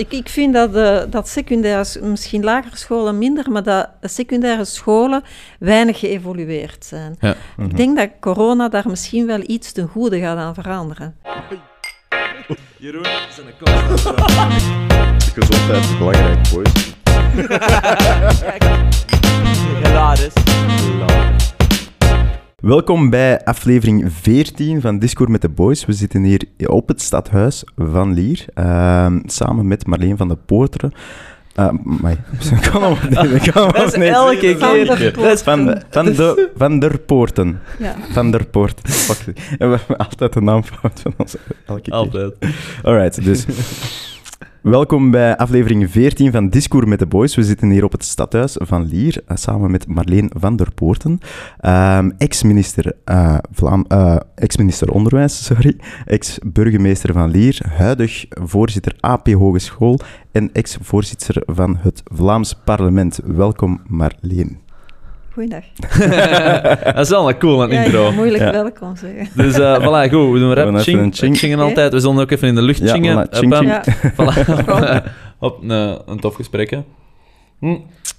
Ik, ik vind dat, de, dat secundaire, misschien lagere scholen minder, maar dat secundaire scholen weinig geëvolueerd zijn. Ja. Ik denk dat corona daar misschien wel iets ten goede gaat aan veranderen. Jeroen, zijn een kans. Gezondheid is belangrijk, boys. Hilarisch. Welkom bij aflevering 14 van Discord met de Boys. We zitten hier op het stadhuis van Lier, ehm, samen met Marleen van de Poorteren. Uh, maar, kan nog maar niet, kan Dat is niet. elke Van keer. der Dat is Van, de, van, de, van der Poorten. Ja. Van der Poorten. Fuck. En we hebben altijd de naam fout van ons. Elke keer. Altijd. Alright, dus. Welkom bij aflevering 14 van Discours met de Boys. We zitten hier op het stadhuis van Lier, eh, samen met Marleen van der Poorten, eh, ex-minister Onderwijs, sorry, ex-burgemeester van Lier, huidig voorzitter AP Hogeschool en ex-voorzitter van het Vlaams Parlement. Welkom Marleen. Goeiedag. dat is wel een cool, een Ja, intro. ja, moeilijk Ja. welkom zeggen. Dus uh, voilà, goed. We doen We rap. even Ching. een ching. Chingen altijd. We zullen ook even in de lucht Ja, chingen. voilà, ching, ching. Ja. Voilà. Hop, een, een tof gesprek, hè. Hm.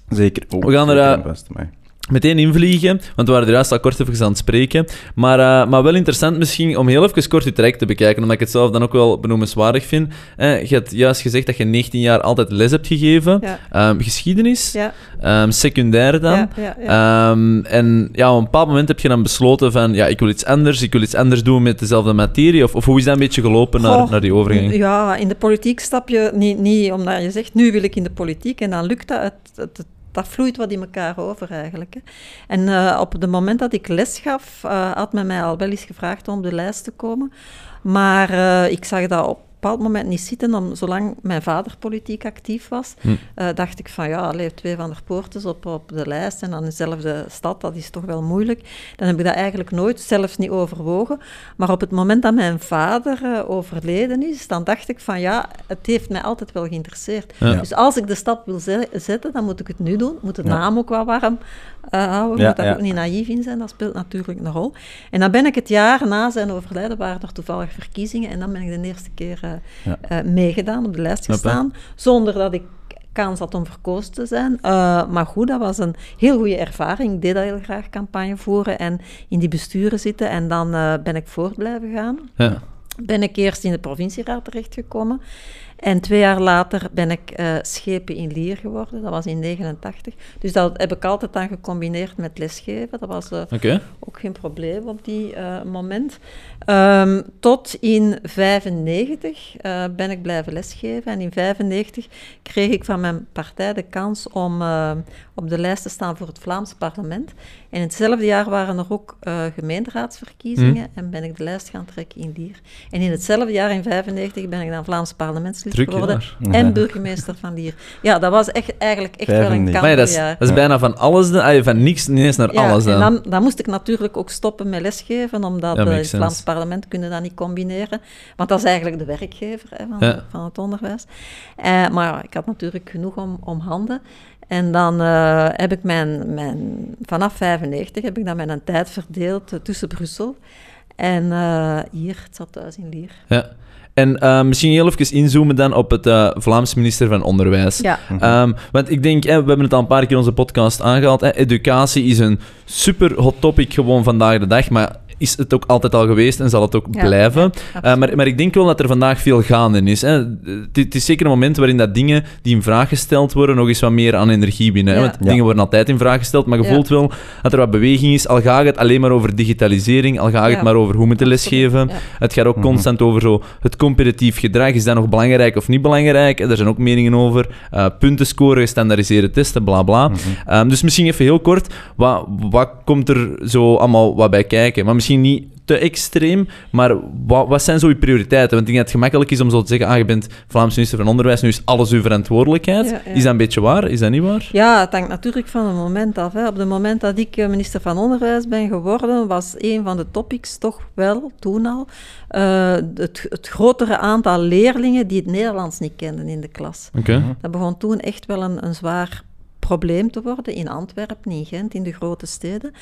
Zeker. Oh, We gaan er, zeker meteen invliegen, want we waren er juist al kort even aan het spreken. Maar, eh, maar wel interessant misschien om heel even kort je traject te bekijken, omdat ik het zelf dan ook wel benoemenswaardig vind. Eh, je hebt juist gezegd dat je 19 jaar altijd les hebt gegeven. Ja, Ehm, geschiedenis, ja, ehm, secundair dan. ja. Ehm, en ja, op een bepaald moment heb je dan besloten van, ja, ik wil iets anders, ik wil iets anders doen met dezelfde materie. Of, of hoe is dat een beetje gelopen naar, naar die overgang? Ja, in de politiek stap je niet, niet omdat je zegt, nu wil ik in de politiek, en dan lukt dat. Het, het, het- dat vloeit wat in elkaar over eigenlijk. Hè. En eh, op het moment dat ik les gaf, eh, had men mij al wel eens gevraagd om op de lijst te komen. Maar eh, ik zag dat op bepaald moment niet zitten, om, zolang mijn vader politiek actief was, Hm. eh, dacht ik van ja, allee, twee van de poorters op, op de lijst en dan dezelfde stad, dat is toch wel moeilijk. Dan heb ik dat eigenlijk nooit zelfs niet overwogen. Maar op het moment dat mijn vader eh, overleden is, dan dacht ik van ja, het heeft mij altijd wel geïnteresseerd. Ja. Dus als ik de stap wil ze- zetten, dan moet ik het nu doen. Moet de Ja. naam ook wel warm eh, houden. Moet daar ook niet naïef in zijn, dat speelt natuurlijk een rol. En dan ben ik het jaar na zijn overlijden, waren er toevallig verkiezingen, en dan ben ik de eerste keer Ja. eh, meegedaan, op de lijst gestaan, zonder dat ik kans had om verkozen te zijn. Eh, maar goed, dat was een heel goede ervaring. Ik deed dat heel graag, campagne voeren en in die besturen zitten. En dan eh, ben ik voort blijven gaan. Ja. Ben ik eerst in de provincieraad terechtgekomen. En twee jaar later ben ik eh, schepen in Lier geworden. Dat was in 89. Dus dat heb ik altijd dan gecombineerd met lesgeven. Dat was eh, ook geen probleem op die eh, moment. Ehm, tot in 95 eh, ben ik blijven lesgeven. En in 95 kreeg ik van mijn partij de kans om op de lijst te staan voor het Vlaams parlement. En in hetzelfde jaar waren er ook eh, gemeenteraadsverkiezingen en ben ik de lijst gaan trekken in Lier. En in hetzelfde jaar, in 95, ben ik dan Vlaams parlementslid Druk geworden jaar. en burgemeester van Lier. Ja, dat was echt, eigenlijk echt wel een 95. Maar ja, dat is, dat is bijna van alles, dan, ah, van niks ineens naar alles dan. En dan, dan moest ik natuurlijk ook stoppen met lesgeven, omdat Ja, eh, het Vlaams sense. parlement kunnen dat niet combineren. Want dat is eigenlijk de werkgever hè, van, Ja. van het onderwijs. Eh, maar ik had natuurlijk genoeg om, om handen. En dan eh, heb ik mijn, mijn, vanaf 95 heb ik dan mijn tijd verdeeld eh, tussen Brussel en eh, hier, het zat thuis in Lier. Ja. En misschien heel even inzoomen dan op het eh, Vlaams minister van Onderwijs. Ja, Ehm, want ik denk, hè, we hebben het al een paar keer in onze podcast aangehaald. Hè, educatie is een super hot topic gewoon vandaag de dag. Maar is het ook altijd al geweest en zal het ook Ja, blijven. ja, Eh, maar, maar ik denk wel dat er vandaag veel gaande is. Hè. Het, het is zeker een moment waarin dat dingen die in vraag gesteld worden nog eens wat meer aan energie binnen. Hè. Want Ja. dingen worden altijd in vraag gesteld, maar je Ja. voelt wel dat er wat beweging is. Al gaat het alleen maar over digitalisering, al gaat het maar over hoe moeten lesgeven. ja. Het gaat ook Mhm. constant over zo het competitief gedrag. Is dat nog belangrijk of niet belangrijk? Er zijn ook meningen over. Eh, punten scoren, gestandaardiseerde testen, bla bla. Mhm. Ehm, dus misschien even heel kort, wat, wat komt er zo allemaal wat bij kijken? Maar misschien niet te extreem, maar wat, wat zijn zo je prioriteiten? Want ik denk dat het gemakkelijk is om zo te zeggen, ah, je bent Vlaams minister van Onderwijs, nu is alles uw verantwoordelijkheid. Ja, ja. Is dat een beetje waar? Is dat niet waar? Ja, het hangt natuurlijk van het moment af. Hè. Op het moment dat ik eh, minister van Onderwijs ben geworden, was een van de topics toch wel, toen al, eh, het, het grotere aantal leerlingen die het Nederlands niet kenden in de klas. Oké. Dat begon toen echt wel een, een zwaar probleem te worden in Antwerpen, in Gent, in de grote steden.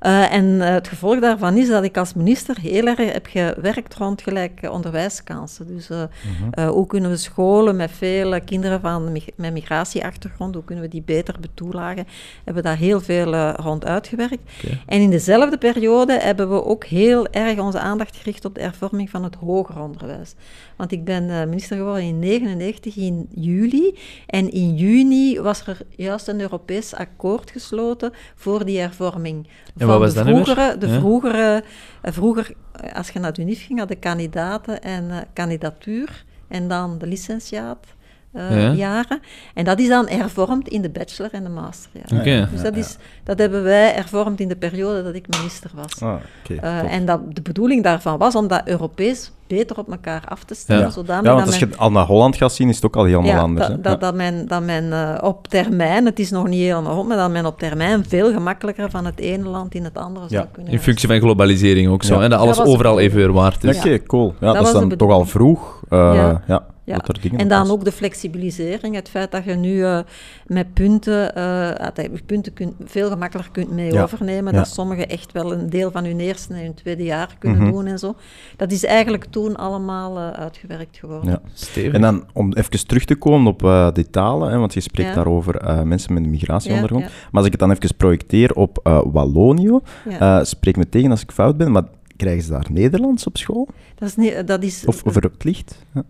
Eh, en eh, het gevolg daarvan is dat ik als minister heel erg heb gewerkt rond gelijke onderwijskansen. Dus eh, eh, hoe kunnen we scholen met veel kinderen van, mig- met migratieachtergrond, hoe kunnen we die beter betoelagen, hebben we daar heel veel rond uitgewerkt. En in dezelfde periode hebben we ook heel erg onze aandacht gericht op de hervorming van het hoger onderwijs. Want ik ben minister geworden in 1999 in juli. En in juni was er juist een Europees akkoord gesloten voor die hervorming. En wat was de dat vroegere, de Ja. vroegere, eh, vroeger, eh, als je naar de UNIF ging, had de kandidaten en eh, kandidatuur en dan de licentiaat. eh, Ja. jaren. En dat is dan hervormd in de bachelor en de masterjaren. Oké. Dus dat, is, dat hebben wij hervormd in de periode dat ik minister was. Ah. Eh, en dat, de bedoeling daarvan was om dat Europees beter op elkaar af te stellen. Ja. Zodanig ja, want dat als men- je al naar Holland gaat zien, is het ook al helemaal ja, anders. dat, hè? dat, dat men, dat men eh, op termijn, het is nog niet helemaal op, maar dat men op termijn veel gemakkelijker van het ene land in het andere zou Ja. kunnen In functie van globalisering ook zo. Ja. En dat alles Dat was overal het. evenveel waard Ja, is. Oké, cool. Ja, dat, was is dan toch al vroeg. eh, Ja. ja. Dat er En dan ook de flexibilisering, het feit dat je nu eh, met punten, eh, dat je punten kunt, veel gemakkelijker kunt mee Ja. overnemen, Ja. dat sommigen echt wel een deel van hun eerste en hun tweede jaar kunnen Mhm. doen en zo. Dat is eigenlijk toen allemaal eh, uitgewerkt geworden. Ja. Stevig. En dan om even terug te komen op eh die talen, hè, want je spreekt Ja. daarover eh, mensen met een migratieachtergrond. Ja, Maar als ik het dan even projecteer op eh Wallonië, Ja. eh, spreek me tegen als ik fout ben, maar krijgen ze daar Nederlands op school? dat is, niet, dat is, Of verplicht? Ja,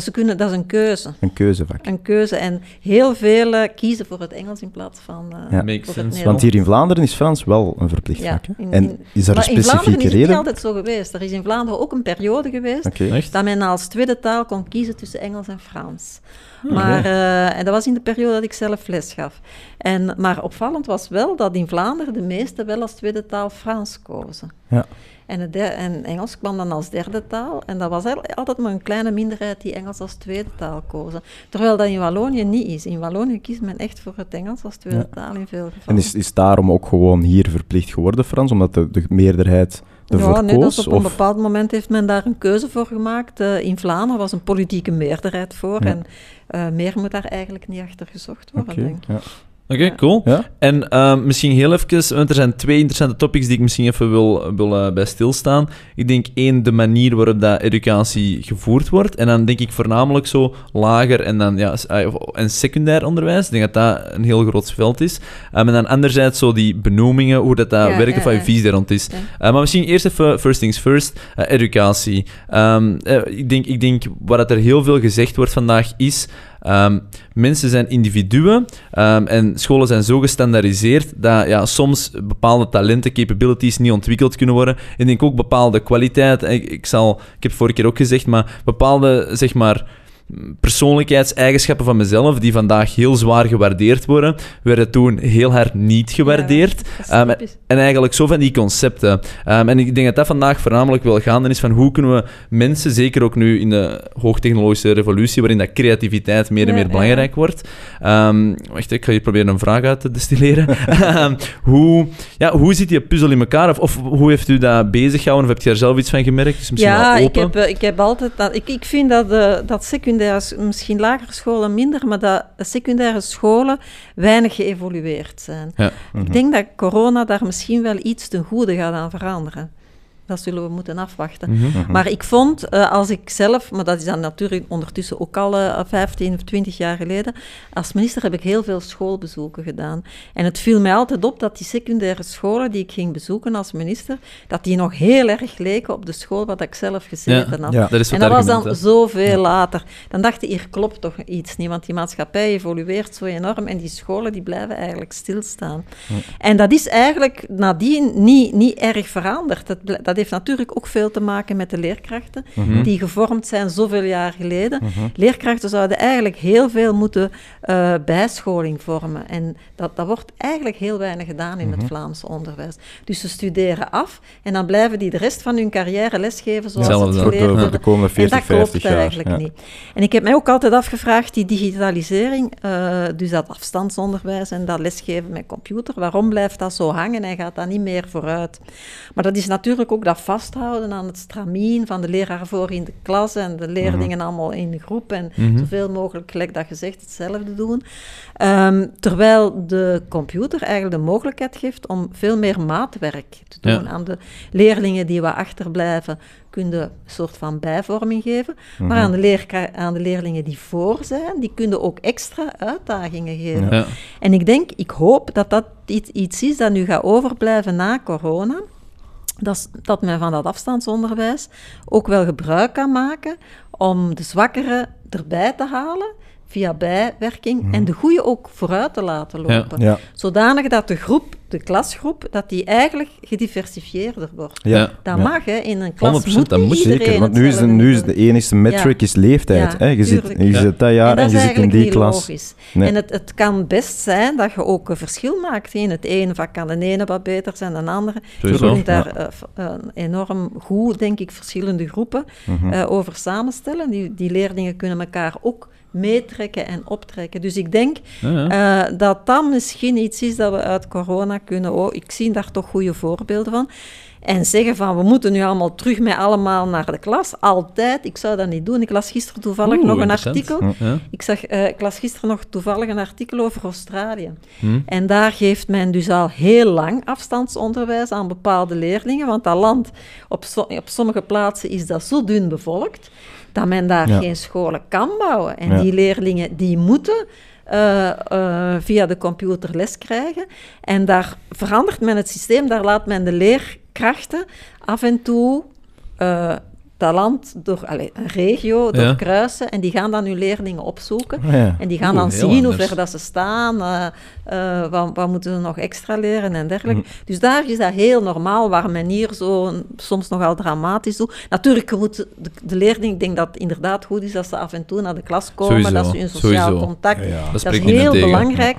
ze kunnen, dat is een keuze. een keuzevak. Een keuze. En heel velen kiezen voor het Engels in plaats van eh, Ja. Makes voor het sense. Nederlands. Want hier in Vlaanderen is Frans wel een verplicht Ja, vak. in- En is er een Maar in Vlaanderen specifieke is het reden? niet altijd zo geweest. Er is in Vlaanderen ook een periode geweest dat men als tweede taal kon kiezen tussen Engels en Frans. Ah, Maar, eh, en dat was in de periode dat ik zelf les gaf. En, maar opvallend was wel dat in Vlaanderen de meesten wel als tweede taal Frans kozen. Ja. En, het en Engels kwam dan als derde taal. En dat was eigenlijk altijd maar een kleine minderheid die Engels als tweede taal kozen. Terwijl dat in Wallonië niet is. In Wallonië kiest men echt voor het Engels als tweede Ja. taal in veel gevallen. En is, is daarom ook gewoon hier verplicht geworden, Frans, omdat de, de meerderheid ervoor ja, nee, dat koos? is op een bepaald moment heeft men daar een keuze voor gemaakt. Eh, in Vlaanderen was een politieke meerderheid voor. Ja. En eh, meer moet daar eigenlijk niet achter gezocht worden, denk ik. ja. Oké, Ja. cool. Ja? En ehm, misschien heel even, want er zijn twee interessante topics die ik misschien even wil, wil eh, bij stilstaan. Ik denk één, de manier waarop dat educatie gevoerd wordt. En dan denk ik voornamelijk zo lager en dan ja, eh, en secundair onderwijs. Ik denk dat dat een heel groot veld is. Ehm, en dan anderzijds zo die benoemingen, hoe dat, dat Ja, werkt ja, of wat je visie daar rond is. Ja. Eh, maar misschien eerst even first things first, eh, educatie. Ehm, eh, ik, denk, ik denk waar dat er heel veel gezegd wordt vandaag is, ehm, mensen zijn individuen ehm, en scholen zijn zo gestandaardiseerd dat ja, soms bepaalde talenten, capabilities niet ontwikkeld kunnen worden. En ik denk ook bepaalde kwaliteit. Ik, ik, zal, ik heb vorige keer ook gezegd, maar bepaalde, zeg maar persoonlijkheidseigenschappen van mezelf, die vandaag heel zwaar gewaardeerd worden, werden toen heel hard niet gewaardeerd. Ja, Ehm, en eigenlijk zo van die concepten. Ehm, en ik denk dat dat vandaag voornamelijk wel gaande is van hoe kunnen we mensen, zeker ook nu in de hoogtechnologische revolutie, waarin dat creativiteit meer en meer ja. belangrijk wordt. Ehm, wacht, ik ga hier proberen een vraag uit te destilleren. Hoe, ja, hoe zit die puzzel in elkaar? Of, of hoe heeft u dat bezig gehouden? Of heb je daar zelf iets van gemerkt? Is misschien Ja, wel ik open. heb, eh, ik heb altijd... Dat, ik, ik vind dat, eh, dat secundaire, misschien lagere scholen minder, maar dat secundaire scholen weinig geëvolueerd zijn. Ja. Ik denk dat corona daar misschien wel iets ten goede gaat aan veranderen. Dat zullen we moeten afwachten. Mhm. Maar ik vond, eh, als ik zelf, maar dat is dan natuurlijk ondertussen ook al eh, 15 of 20 jaar geleden, als minister heb ik heel veel schoolbezoeken gedaan. En het viel mij altijd op dat die secundaire scholen die ik ging bezoeken als minister, dat die nog heel erg leken op de school wat ik zelf gezeten had. Ja. Dat is En dat was dan hè. zoveel later. Dan dacht ik, hier klopt toch iets niet, want die maatschappij evolueert zo enorm en die scholen die blijven eigenlijk stilstaan. En dat is eigenlijk nadien niet, niet erg veranderd. Dat, dat heeft natuurlijk ook veel te maken met de leerkrachten, Mhm. die gevormd zijn zoveel jaar geleden. Leerkrachten zouden eigenlijk heel veel moeten eh, bijscholing vormen. En dat, dat wordt eigenlijk heel weinig gedaan in het Vlaamse onderwijs. Dus ze studeren af en dan blijven die de rest van hun carrière lesgeven zoals Hetzelfde. het Voor de- komende 40, en dat klopt 50 jaar, eigenlijk ja. niet. En ik heb mij ook altijd afgevraagd, die digitalisering, eh, dus dat afstandsonderwijs en dat lesgeven met computer, waarom blijft dat zo hangen en gaat dat niet meer vooruit? Maar dat is natuurlijk ook dat vasthouden aan het stramien van de leraar voor in de klas en de leerlingen allemaal in de groep en Mhm. zoveel mogelijk, gelijk dat gezegd, hetzelfde doen. Ehm, terwijl de computer eigenlijk de mogelijkheid geeft om veel meer maatwerk te doen Ja. aan de leerlingen die wat achterblijven. Kun je een soort van bijvorming geven. Maar aan de, aan de leerlingen die voor zijn, die kunnen ook extra uitdagingen geven. Ja. En ik denk, ik hoop dat dat iets, iets is dat nu gaat overblijven na corona. Dat, dat men van dat afstandsonderwijs ook wel gebruik kan maken om de zwakkeren erbij te halen via bijwerking en de goede ook vooruit te laten lopen. Ja. Zodanig dat de groep, de klasgroep, dat die eigenlijk gediversifieerder wordt. Ja. Dat Ja. mag, hè. In een klas 100%, moet dat niet moet Zeker, want nu is, de, nu is de enige metric is leeftijd. Ja, hè? Je, zit, je Ja. zit dat jaar en, dat je zit in eigenlijk die niet klas. Nee. En het, het kan best zijn dat je ook een verschil maakt. In het ene vak kan de ene wat beter zijn dan de andere. Je kunt daar ja. eh, enorm goed, denk ik, verschillende groepen Mhm. eh, over samenstellen. Die, die leerlingen kunnen elkaar ook meetrekken en optrekken. Dus ik denk Ja, ja. eh, dat dat misschien iets is dat we uit corona kunnen... Oh, ik zie daar toch goede voorbeelden van. En zeggen van, we moeten nu allemaal terug met allemaal naar de klas. Altijd. Ik zou dat niet doen. Ik las gisteren toevallig Oeh, nog een artikel. Ja. Ik, zag, eh, ik las gisteren nog toevallig een artikel over Australië. Hm. En daar geeft men dus al heel lang afstandsonderwijs aan bepaalde leerlingen. Want dat land, op, so- op sommige plaatsen is dat zo dun bevolkt, dat men daar Ja. geen scholen kan bouwen. En Ja. die leerlingen, die moeten eh, eh, via de computer les krijgen. En daar verandert men het systeem, daar laat men de leerkrachten af en toe... eh, land door een regio Ja. doorkruisen en die gaan dan hun leerlingen opzoeken. Ah, ja. En die gaan Oeh, dan zien hoe ver dat ze staan, eh, eh, wat, wat moeten ze nog extra leren en dergelijke. Mm. Dus daar is dat heel normaal, waar men hier zo soms nogal dramatisch doet. Natuurlijk, moet de, de leerling, ik denk dat het inderdaad goed is dat ze af en toe naar de klas komen, Sowieso, dat ze hun sociaal sowieso. contact... Ja, ja. Dat Dat is heel tegen. belangrijk.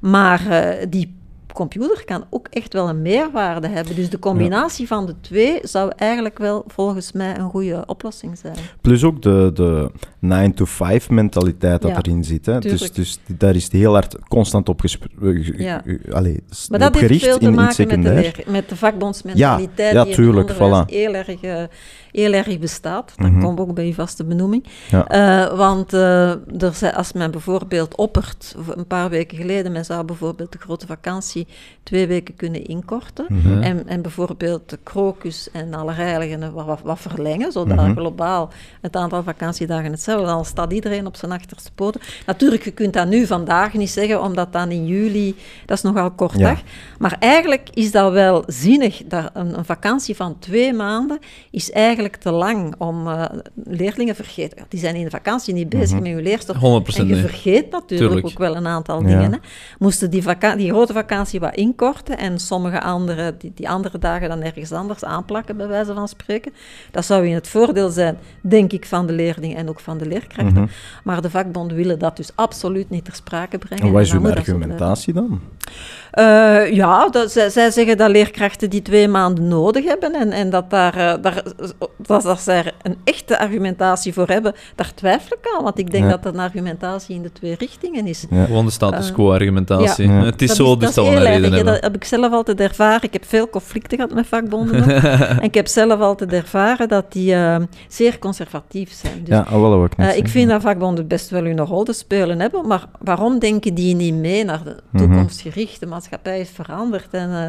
Maar eh, die computer kan ook echt wel een meerwaarde hebben. Dus de combinatie van de twee zou eigenlijk wel volgens mij een goede oplossing zijn. Plus ook de, de 9-to-5 mentaliteit dat Ja, erin zit. Hè? Dus, dus daar is het heel hard constant op, eh, Ja. allee, s- Maar dat op heeft gericht veel te in, in het maken met de, leer, met de vakbondsmentaliteit Ja, ja, die tuurlijk, in voilà. heel, erg, eh, heel erg bestaat. Dat Mhm. komt ook bij uw vaste benoeming. Eh, want eh, er zijn, als men bijvoorbeeld oppert, een paar weken geleden, men zou bijvoorbeeld de grote vakantie twee weken kunnen inkorten. Mhm. En, en bijvoorbeeld de krokus en alle heiligen wat, wat, wat verlengen, zodat Mhm. globaal het aantal vakantiedagen hetzelfde. Dan staat iedereen op zijn achterste poten. Natuurlijk, je kunt dat nu vandaag niet zeggen, omdat dan in juli, dat is nogal kort Ja. dag. Maar eigenlijk is dat wel zinnig. Dat een, een vakantie van twee maanden is eigenlijk te lang om eh, leerlingen vergeten. Die zijn in de vakantie niet bezig Mhm. met hun leerstof. 100% En je nee. vergeet natuurlijk Tuurlijk. ook wel een aantal Ja. dingen. Hè. Moesten die, die grote vakantie wat inkorten en sommige andere, die, die andere dagen dan ergens anders aanplakken, bij wijze van spreken. Dat zou in het voordeel zijn, denk ik, van de leerlingen en ook van de leerkrachten. Mhm. Maar de vakbonden willen dat dus absoluut niet ter sprake brengen. En wat is blijven. argumentatie dan? Eh, ja, dat, zij, zij zeggen dat leerkrachten die twee maanden nodig hebben en, en dat, daar, eh, daar, dat, dat zij er een echte argumentatie voor hebben, daar twijfel ik aan. Want ik denk Ja. dat dat een argumentatie in de twee richtingen is. Ja. Gewoon de status Eh, quo argumentatie. ja. Het is dat zo, is, dus dat we een reden hebben. Dat heb ik zelf altijd ervaren. Ik heb veel conflicten gehad met vakbonden. en ik heb zelf altijd ervaren dat die eh, zeer conservatief zijn. Dus, Ja, ah, wel, ik eh, ik zeggen. vind dat vakbonden best wel hun rol te spelen hebben, maar waarom denken die niet mee naar de Mhm. toekomstgerichte maatschappij is veranderd en eh,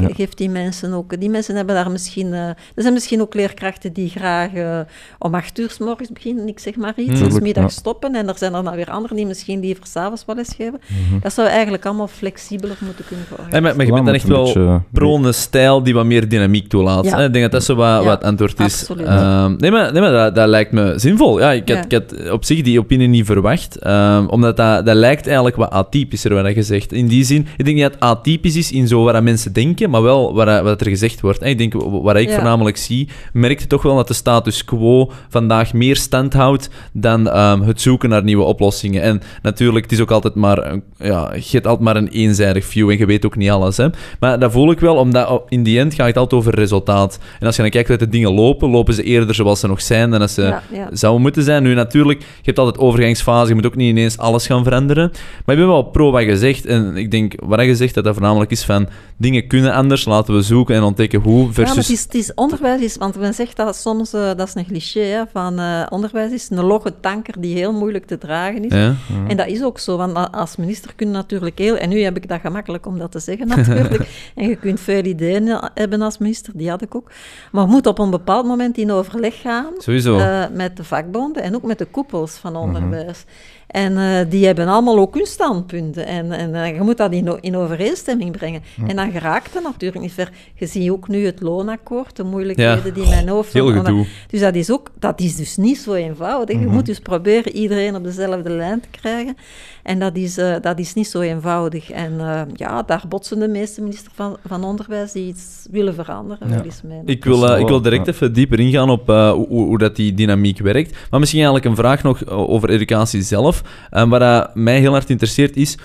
Ja. geeft die mensen ook, die mensen hebben daar misschien, eh, er zijn misschien ook leerkrachten die graag eh, om acht uur s morgens beginnen, ik zeg maar iets, en Tuurlijk, 's middags ja. stoppen en er zijn er dan weer anderen die misschien liever s'avonds wel les geven. Mhm. Dat zou eigenlijk allemaal flexibeler moeten kunnen Hey, georganiseerd maar, maar je bent dan echt wel beetje- pro een stijl die wat meer dynamiek toelaat. Ja. Ik denk dat dat zo wat, Ja, wat antwoord is. absoluut. Ehm, nee, maar, nee, maar dat, dat lijkt me zinvol. Ja, ik, had, Ja. ik had op zich die opinie niet verwacht. ehm, omdat dat, dat lijkt eigenlijk wat atypischer, wat je zegt. In die zin, ik denk niet dat het atypisch is in zo wat dat mensen denken, maar wel wat, wat er gezegd wordt. En ik denk, wat ik Ja. voornamelijk zie, merk je toch wel dat de status quo vandaag meer stand houdt dan ehm, het zoeken naar nieuwe oplossingen. En natuurlijk, het is ook altijd maar, ja, je hebt altijd maar een eenzijdig view en je weet ook niet alles. Hè. Maar dat voel ik wel, omdat in die end gaat het altijd over resultaat. En als je dan kijkt dat de dingen lopen, lopen ze eerder zoals ze nog zijn dan als ze Ja, ja. zouden moeten zijn. Nu, natuurlijk, je hebt altijd overgangsfase, je moet ook niet ineens alles gaan veranderen. Maar ik ben wel pro wat je zegt. En ik denk, wat je zegt, dat dat voornamelijk is van dingen kunnen anders, laten we zoeken en ontdekken hoe, Ja, maar versus... het is, het is onderwijs is, want men zegt dat soms, eh, dat is een cliché, hè, van eh, onderwijs is een logge tanker die heel moeilijk te dragen is. Ja. En dat is ook zo, want als minister kun je natuurlijk heel... En nu heb ik dat gemakkelijk om dat te zeggen natuurlijk. en je kunt veel ideeën eh, hebben als minister, die had ik ook. Maar je moet op een bepaald moment in overleg gaan Sowieso. eh, met de vakbonden en ook met de koepels van onderwijs. En eh, die hebben allemaal ook hun standpunten. En, en eh, je moet dat in, in overeenstemming brengen. En dan geraakt het natuurlijk niet ver. Je ziet ook nu het loonakkoord, de moeilijkheden Ja. die mijn hoofd... Heel gedoe. Dus dat is, ook, dat is dus niet zo eenvoudig. Je moet dus proberen iedereen op dezelfde lijn te krijgen. En dat is, eh, dat is niet zo eenvoudig. En eh, ja, daar botsen de meeste ministers van, van Onderwijs die iets willen veranderen, mee. Ik wil, ik wil direct ja. even dieper ingaan op eh, hoe, hoe dat die dynamiek werkt. Maar misschien eigenlijk een vraag nog over educatie zelf. Eh, wat mij heel hard interesseert is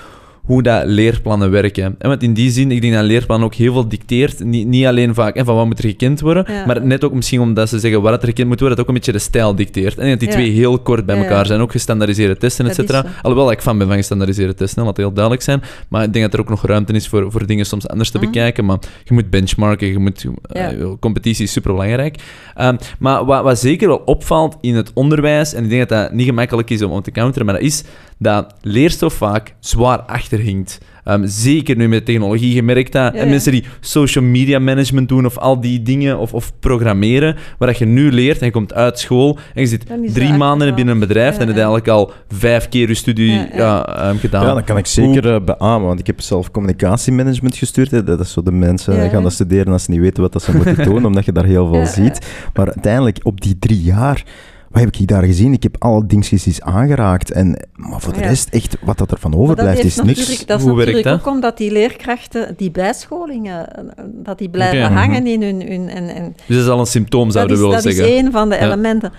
hoe dat leerplannen werken. En want in die zin, ik denk dat leerplan ook heel veel dicteert. Niet, niet alleen vaak van wat moet er gekend worden, Ja. maar net ook misschien omdat ze zeggen wat er gekend moet worden, dat ook een beetje de stijl dicteert. En dat die Ja. twee heel kort bij elkaar ja. zijn. Ook gestandaardiseerde testen, et cetera. Alhoewel ik fan ben van gestandaardiseerde testen, laat heel duidelijk zijn. Maar ik denk dat er ook nog ruimte is voor, voor dingen soms anders te Mhm. bekijken. Maar je moet benchmarken, je moet, eh, competitie is superbelangrijk. Ehm, maar wat, wat zeker wel opvalt in het onderwijs, en ik denk dat dat niet gemakkelijk is om, om te counteren, maar dat is dat leerstof vaak zwaar achterhinkt. Ehm, zeker nu met technologie, je merkt dat. Ja, en ja. mensen die social media management doen of al die dingen, of, of programmeren, waar dat je nu leert en je komt uit school en je zit drie maanden binnen een bedrijf Ja, en ja. eigenlijk al vijf keer je studie Ja, ehm, gedaan. Ja, dat kan ik zeker eh, beamen, want ik heb zelf communicatiemanagement gestuurd. Hè. Dat is zo de mensen Ja, gaan dat studeren als ze niet weten wat dat ze moeten doen, omdat je daar heel veel Ja, ziet. Maar uiteindelijk, op die drie jaar, wat heb ik daar gezien? Ik heb alle dingetjes eens aangeraakt. En, maar voor de Ja. rest, echt, wat dat er van dat overblijft, is niks. Dat is Hoe werkt natuurlijk dat? ook omdat die leerkrachten, die bijscholingen, eh, dat die blijven hangen in hun... hun en, en Dus dat is al een symptoom, dat zouden is, we willen dat zeggen. is één van de Ja. elementen.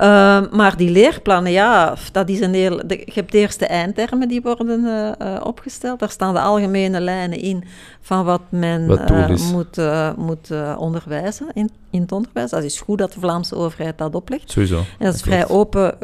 Uh, maar die leerplannen, ja, dat is een heel... De, je hebt eerst de eindtermen die worden uh, uh, opgesteld. Daar staan de algemene lijnen in van wat men Wat doel is. moet, moet onderwijzen in, in het onderwijs. Dat is goed dat de Vlaamse overheid dat oplegt. Sowieso. En dat is vrij open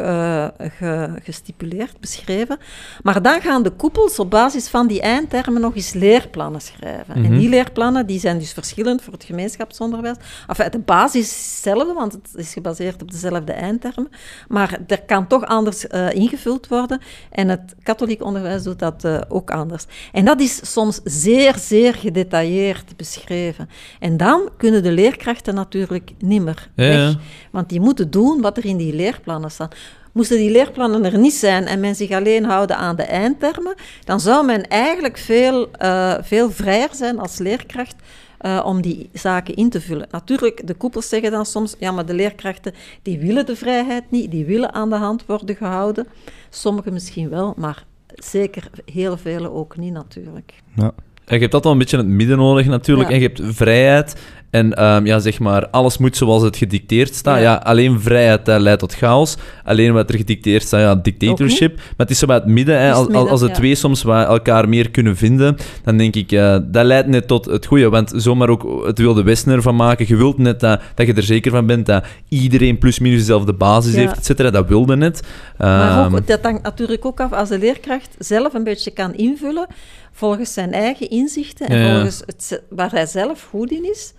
ge, gestipuleerd, beschreven. Maar dan gaan de koepels op basis van die eindtermen nog eens leerplannen schrijven. Mhm. En die leerplannen die zijn dus verschillend voor het gemeenschapsonderwijs. Enfin, de basis is hetzelfde, want het is gebaseerd op dezelfde eindtermen. Maar er kan toch anders ingevuld worden. En het katholiek onderwijs doet dat ook anders. En dat is soms zeer, zeer gedetailleerd beschreven. En dan kunnen de leerkrachten natuurlijk nimmer ja, weg. Ja. Want die moeten doen wat er in die leerplannen staat. Moesten die leerplannen er niet zijn en men zich alleen houden aan de eindtermen, dan zou men eigenlijk veel, uh, veel vrijer zijn als leerkracht uh, om die zaken in te vullen. Natuurlijk, de koepels zeggen dan soms, ja, maar de leerkrachten die willen de vrijheid niet, die willen aan de hand worden gehouden. Sommigen misschien wel, maar zeker heel vele ook niet natuurlijk. Ja. Je hebt altijd wel een beetje in het midden nodig natuurlijk. Ja. En je hebt vrijheid. En um, ja, zeg maar, alles moet zoals het gedicteerd staat. Ja, ja alleen vrijheid uh, leidt tot chaos. Alleen wat er gedicteerd staat, ja, dictatorship. Maar het is zo bij het midden. Hè. Als, als de ja. twee soms elkaar meer kunnen vinden, dan denk ik, uh, dat leidt net tot het goede. Want zomaar ook het wilde Westen ervan maken. Je wilt net dat, dat je er zeker van bent dat iedereen plus minus dezelfde basis ja. heeft, et cetera. Dat wilde net. Um, maar ook, dat hangt natuurlijk ook af als de leerkracht zelf een beetje kan invullen volgens zijn eigen inzichten en ja. volgens het, waar hij zelf goed in is.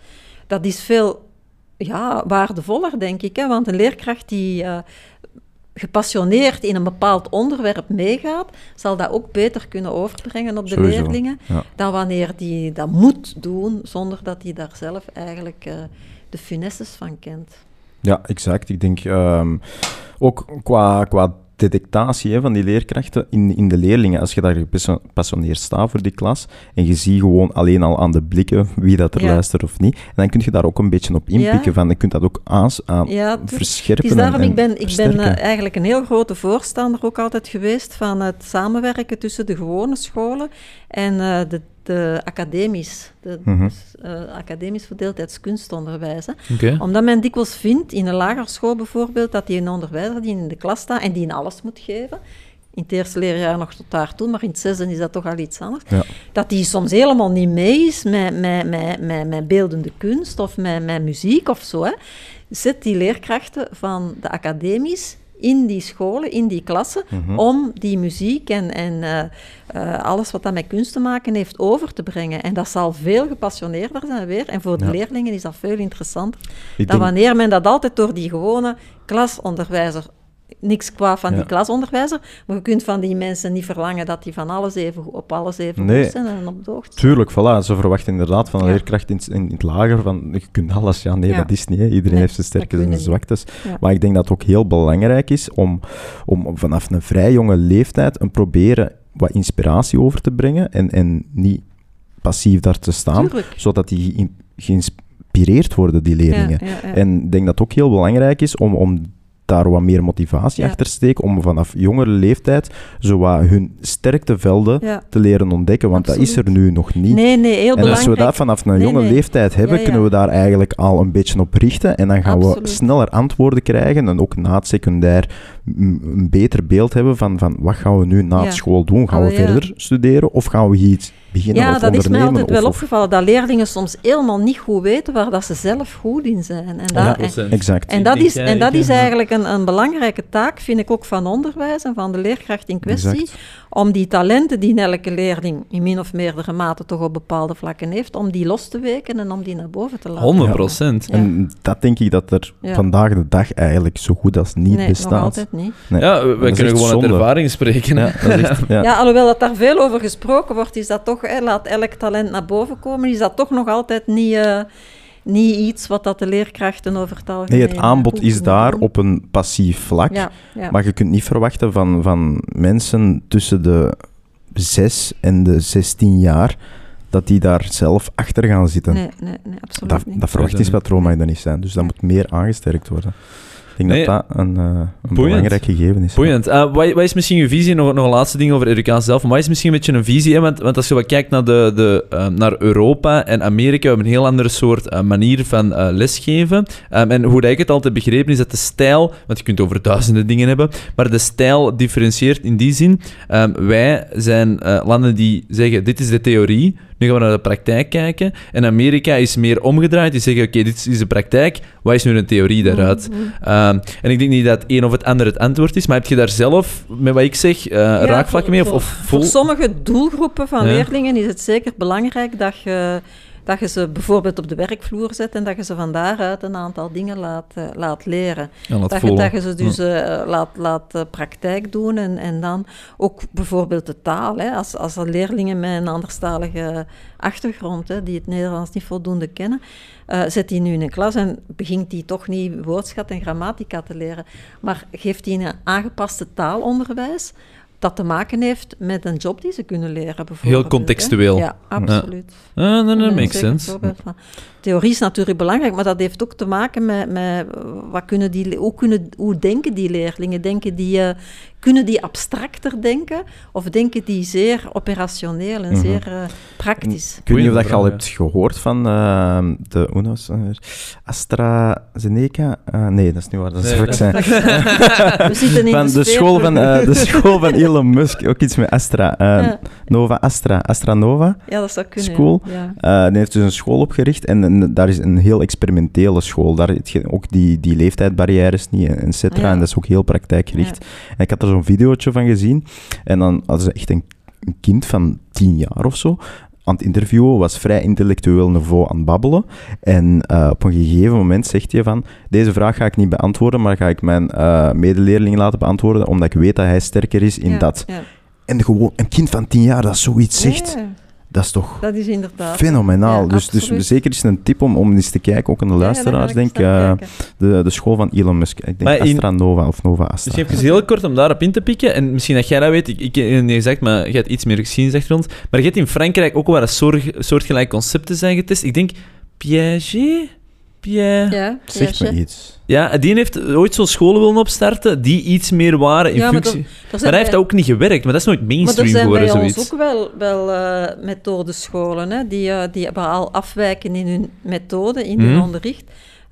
Dat is veel ja, waardevoller, denk ik. Hè? Want een leerkracht die uh, gepassioneerd in een bepaald onderwerp meegaat, zal dat ook beter kunnen overbrengen op de Sowieso, leerlingen ja. dan wanneer die dat moet doen, zonder dat hij daar zelf eigenlijk uh, de finesses van kent. Ja, exact. Ik denk um, ook qua, qua detectatie hè, van die leerkrachten in, in de leerlingen. Als je daar gepassioneerd staat voor die klas en je ziet gewoon alleen al aan de blikken wie dat er ja. luistert of niet, en dan kun je daar ook een beetje op inpikken ja. van, je kunt dat ook aan, aan ja, verscherpen. Daarom, en, ik ben, ik ben uh, eigenlijk een heel grote voorstander ook altijd geweest van het samenwerken tussen de gewone scholen en uh, de de academisch, de Mhm. mm -hmm. uh, academisch. Okay. Omdat men dikwijls vindt, in een lagerschool bijvoorbeeld, dat die een onderwijzer die in de klas staat en die in alles moet geven, in het eerste leerjaar nog tot daartoe, maar in het zesde is dat toch al iets anders, ja. dat die soms helemaal niet mee is met, met, met, met, met beeldende kunst of met, met muziek of zo. Hè. Zet die leerkrachten van de academisch in die scholen, in die klassen, Mhm. om die muziek en, en eh, eh, alles wat dat met kunst te maken heeft over te brengen. En dat zal veel gepassioneerder zijn weer. En voor de Ja. leerlingen is dat veel interessanter Ik dan denk- wanneer men dat altijd door die gewone klasonderwijzer niks kwaad van Ja. die klasonderwijzer, maar je kunt van die mensen niet verlangen dat die van alles even, op alles even Nee. goed zijn en op de hoogte. Tuurlijk, voilà. Ze verwachten inderdaad van een Ja. leerkracht in, in, in het lager van je kunt alles. Ja, nee, Ja. dat is niet. Hè. Iedereen Nee, heeft zijn sterktes en zijn zwaktes. Ja. Maar ik denk dat het ook heel belangrijk is om, om vanaf een vrij jonge leeftijd een proberen wat inspiratie over te brengen en, en niet passief daar te staan, Tuurlijk. zodat die geïn- geïnspireerd worden, die leerlingen. Ja, ja, ja. En ik denk dat het ook heel belangrijk is om, om daar wat meer motivatie Ja. achter te steken, om vanaf jongere leeftijd zo wat hun sterktevelden Ja. te leren ontdekken, want dat is er nu nog niet. Nee, nee, heel En als belangrijk. we dat vanaf een Nee, jonge nee. leeftijd hebben, Ja, kunnen we daar eigenlijk al een beetje op richten. En dan gaan we sneller antwoorden krijgen en ook na het secundair een beter beeld hebben van, van wat gaan we nu na school doen? Gaan we verder studeren of gaan we iets beginnen Ja, of dat is mij altijd wel of, opgevallen, dat leerlingen soms helemaal niet goed weten waar dat ze zelf goed in zijn. En, dat, en, Exact. en dat, is, en dat is eigenlijk een, een belangrijke taak, vind ik ook van onderwijs en van de leerkracht in kwestie, Exact. om die talenten die elke leerling in min of meerdere mate toch op bepaalde vlakken heeft, om die los te weken en om die naar boven te laten 100 komen. procent. Ja. En dat denk ik dat er Ja. vandaag de dag eigenlijk zo goed als niet Nee, bestaat. nog altijd niet. Nee. Ja, we, kunnen gewoon uit ervaring spreken. hè. Ja, dat is echt, ja. Ja. alhoewel dat daar veel over gesproken wordt, is dat toch, hè, laat elk talent naar boven komen, is dat toch nog altijd niet, eh, niet iets wat dat de leerkrachten over het algemeen... Nee, het eh, aanbod is daar doen. op een passief vlak. Ja, ja. Maar je kunt niet verwachten van, van mensen tussen de 6 en de 16 jaar dat die daar zelf achter gaan zitten. Nee, nee, nee, absoluut dat, niet. dat verwachtingspatroon mag er niet zijn. Dus dat moet meer aangesterkt worden. Ik denk Nee. dat dat een, eh, een belangrijk gegeven is. Boeiend. Eh, wat, wat is misschien uw visie? Nog, nog een laatste ding over educatie zelf. Maar wat is misschien een beetje een visie? Hè? Want, want als je wat kijkt naar, de, de, eh, naar Europa en Amerika, we hebben een heel andere soort manier van lesgeven. Ehm, en hoe dat ik het altijd begrepen is dat de stijl, want je kunt over duizenden dingen hebben, maar de stijl differentieert in die zin. Ehm, wij zijn landen die zeggen, dit is de theorie, nu gaan we naar de praktijk kijken. En Amerika is meer omgedraaid. Die zeggen, oké, dit is de praktijk, wat is nu de theorie daaruit? Mhm. Ehm, en ik denk niet dat het een of het ander het antwoord is, maar heb je daar zelf, met wat ik zeg, Ja, raakvlakken mee? Of, voor- of vol... Voor sommige doelgroepen van Ja. leerlingen is het zeker belangrijk dat je, dat je ze bijvoorbeeld op de werkvloer zet en dat je ze van daaruit een aantal dingen laat, eh, laat leren. Ja, laat Dat je, dat je ze dus eh, laat, laat eh, praktijk doen en, en dan ook bijvoorbeeld de taal. Hè. Als, als er leerlingen met een anderstalige achtergrond, hè, die het Nederlands niet voldoende kennen, zet die nu in een klas en begint die toch niet woordschat en grammatica te leren, maar geeft die een aangepaste taalonderwijs dat te maken heeft met een job die ze kunnen leren, bijvoorbeeld. hè. contextueel. Ja, absoluut. Ah, nee, nee, makes sense. Theorie is natuurlijk belangrijk, maar dat heeft ook te maken met, met eh, wat kunnen die, hoe, kunnen, hoe denken die leerlingen? Denken die, eh, kunnen die abstracter denken of denken die zeer operationeel en Mhm. zeer eh, praktisch? Ik weet niet of dat je al hebt gehoord van eh, de het weer? AstraZeneca. Eh, nee, dat is niet waar. Dat is Nee, een dat- We vaccin. zitten in Van de, school van, eh, de school van Elon Musk, ook iets met Astra. eh, Ja. Nova Astra, Astra Nova. Ja, dat zou kunnen. School. Ja. Eh, die heeft dus een school opgericht en, en daar is een heel experimentele school. Daar ook die, die leeftijdbarrières niet, en et cetera. Ja. En dat is ook heel praktijkgericht. En ik had er zo'n videootje van gezien. En dan hadden ze echt een, een kind van tien jaar of zo aan het interviewen, was vrij intellectueel niveau aan het babbelen. En eh, op een gegeven moment zegt hij van, deze vraag ga ik niet beantwoorden, maar ga ik mijn eh medeleerling laten beantwoorden, omdat ik weet dat hij sterker is in Ja, dat. ja. En gewoon een kind van tien jaar dat zoiets zegt, dat is toch dat is inderdaad. fenomenaal. Ja, dus, dus zeker is een tip om, om eens te kijken, ook aan de Ja, ja, luisteraars, denk kijken. de, de school van Elon Musk. Ik denk in- Astra Nova of Nova Astra. Misschien even heel kort om daarop in te pikken. En misschien dat jij dat weet, ik, ik heb het niet gezegd, maar je hebt iets meer geschiedenisachtergrond. Maar je hebt in Frankrijk ook wel een soort, soortgelijk concepten zijn getest. Ik denk Piaget? Ja, Zegt ja, me ja. iets. Ja, die heeft ooit zo'n scholen willen opstarten die iets meer waren in Ja, maar functie. Maar hij heeft bij- ook niet gewerkt, maar dat is nooit Maar er mainstream zijn geworden, bij ons ook wel, wel eh, methodescholen hè, die, eh, die al afwijken in hun methode, in hun Mhm. onderricht.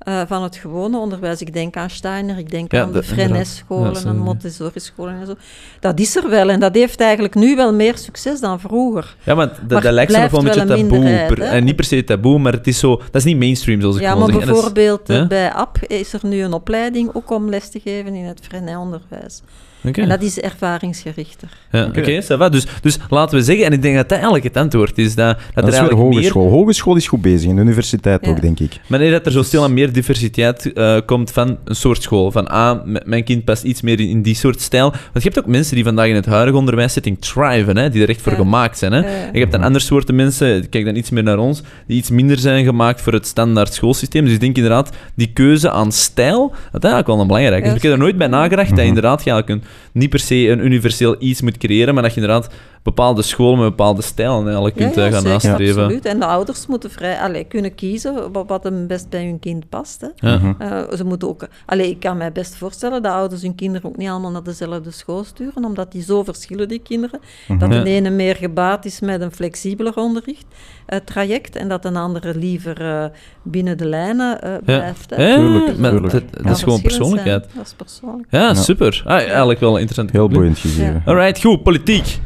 Eh, van het gewone onderwijs. Ik denk aan Steiner, ik denk Ja, aan de-. Ja, en Montessori-scholen en zo. Dat is er wel en dat heeft eigenlijk nu wel meer succes dan vroeger. Ja, maar dat, lijkt nog wel een beetje een taboe. en niet per se taboe, maar het is zo... Dat is niet mainstream, zoals ik Ja, maar is- bijvoorbeeld eh, bij AP is er nu een opleiding ook om les te geven in het Freinet-onderwijs. Oké. En dat is ervaringsgerichter. Ja, Oké. Oké, ça va. Dus, dus laten we zeggen, en ik denk dat dat eigenlijk het antwoord is, dat, dat, Dat er is weer eigenlijk meer... hogeschool. Hogeschool is goed bezig, en de universiteit Ja. ook, denk ik. Wanneer dat er zo stil aan meer diversiteit eh, komt van een soort school. Van, ah, m- mijn kind past iets meer in, in die soort stijl. Want je hebt ook mensen die vandaag in het huidige onderwijssetting thriven, hè, die er echt voor Ja. gemaakt zijn. Hè. Ja. En je hebt dan andere soorten mensen, kijk dan iets meer naar ons, die iets minder zijn gemaakt voor het standaard schoolsysteem. Dus ik denk inderdaad, die keuze aan stijl, dat is eigenlijk wel een belangrijke. Ja, Dus ik heb er nooit bij nagedacht dat Mhm. inderdaad je eigenlijk een, niet per se een universeel iets moet creëren, maar dat je inderdaad bepaalde scholen met bepaalde stijlen eigenlijk kunt eh, gaan zeker, nastreven. absoluut. En de ouders moeten vrij, allee, kunnen kiezen wat, wat hem best bij hun kind past. Hè. Ja. Mhm. Eh, ze moeten ook, allee, ik kan mij best voorstellen dat ouders hun kinderen ook niet allemaal naar dezelfde school sturen, omdat die zo verschillen, die kinderen. Dat Ja. de ene meer gebaat is met een flexibeler onderricht, eh, traject, en dat een andere liever eh, binnen de lijnen eh, blijft. hè. Ja, Tuurlijk, dat, Ja, dat is gewoon zijn. persoonlijkheid. Dat is persoonlijk. Ja, Ja. super. Ah, eigenlijk wel een interessant. Heel boeiend gegeven. Alright, goed. Politiek.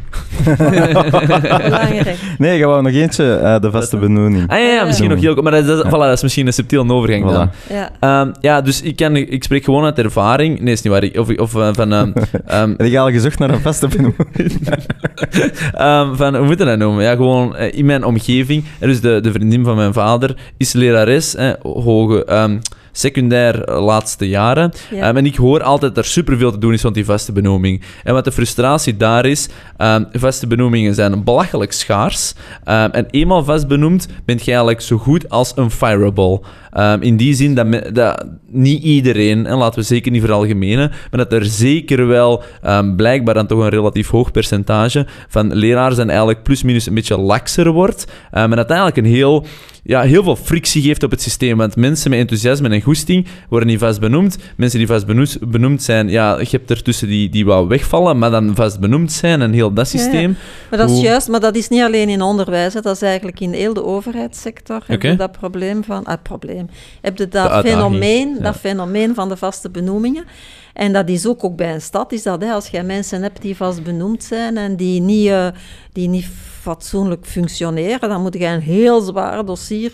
Belangrijk. Nee, gaan we nog eentje, eh, de vaste benoeming. Ah ja, ja misschien Ja. nog heel kort. Maar dat is, voilà, dat is misschien een subtiele overgang dan. Ja. Ehm, ja, dus ik, kan, ik spreek gewoon uit ervaring. Nee, is niet waar. Ik- Of, of eh, van... ehm, ehm, Heb je al gezocht naar een vaste benoeming? ehm, van, hoe moet je dat noemen? Ja, gewoon eh, in mijn omgeving. En dus de, de vriendin van mijn vader is lerares, eh, hoge, ehm, secundair eh, laatste jaren. Ja. Ehm, en ik hoor altijd dat er superveel te doen is rond die vaste benoeming. En wat de frustratie daar is, ehm, vaste benoemingen zijn belachelijk schaars. Ehm, en eenmaal vast benoemd, bent je eigenlijk zo goed als een fireable. In die zin dat, me- dat niet iedereen, en laten we zeker niet veralgemenen, maar dat er zeker wel blijkbaar dan toch een relatief hoog percentage van leraars dan eigenlijk plus-minus een beetje lakser wordt. En dat eigenlijk een heel, ja, heel veel frictie geeft op het systeem. Want mensen met enthousiasme en goesting worden niet vast benoemd. Mensen die vast benoemd, benoemd zijn, ja, je hebt er tussen die, die wou wegvallen, maar dan vast benoemd zijn en heel dat ja. systeem. Maar dat is Hoe- juist, maar dat is niet alleen in onderwijs, hè, dat is eigenlijk in heel de overheidssector. Heb Oké. je dat probleem van, ah, probleem, heb je dat De fenomeen, ja. dat fenomeen van de vaste benoemingen. En dat is ook, ook bij een stad, is dat hè, als jij mensen hebt die vast benoemd zijn en die niet, eh, die niet fatsoenlijk functioneren, dan moet je een heel zwaar dossier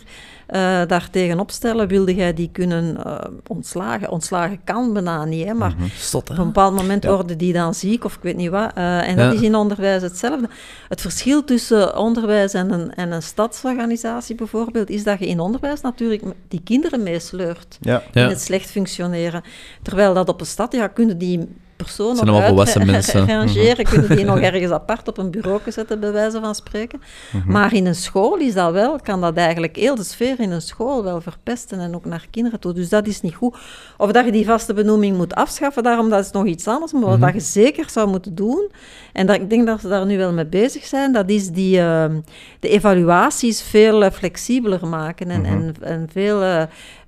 eh daar tegenop stellen. Wilde jij die kunnen eh, ontslagen? Ontslagen kan bijna niet, hè, maar Stot, op een bepaald moment worden die dan ziek of ik weet niet wat. Eh, en dat Ja. is in onderwijs hetzelfde. Het verschil tussen onderwijs en een, en een stadsorganisatie bijvoorbeeld, is dat je in onderwijs natuurlijk die kinderen meesleurt. Ja. in het slecht functioneren. Terwijl dat op een stad, ja, kunnen die personen Zijn nog allemaal volwassen mensen. Mhm. rangeren, kunnen die nog ergens apart op een bureau zetten, bij wijze van spreken. Mhm. Maar in een school is dat wel, kan dat eigenlijk heel de sfeer in een school wel verpesten en ook naar kinderen toe. Dus dat is niet goed. Of dat je die vaste benoeming moet afschaffen, daarom dat is nog iets anders. Maar wat Mhm. dat je zeker zou moeten doen, en dat, ik denk dat ze daar nu wel mee bezig zijn, dat is die, ehm, de evaluaties veel eh, flexibeler maken en, en, en veel, eh,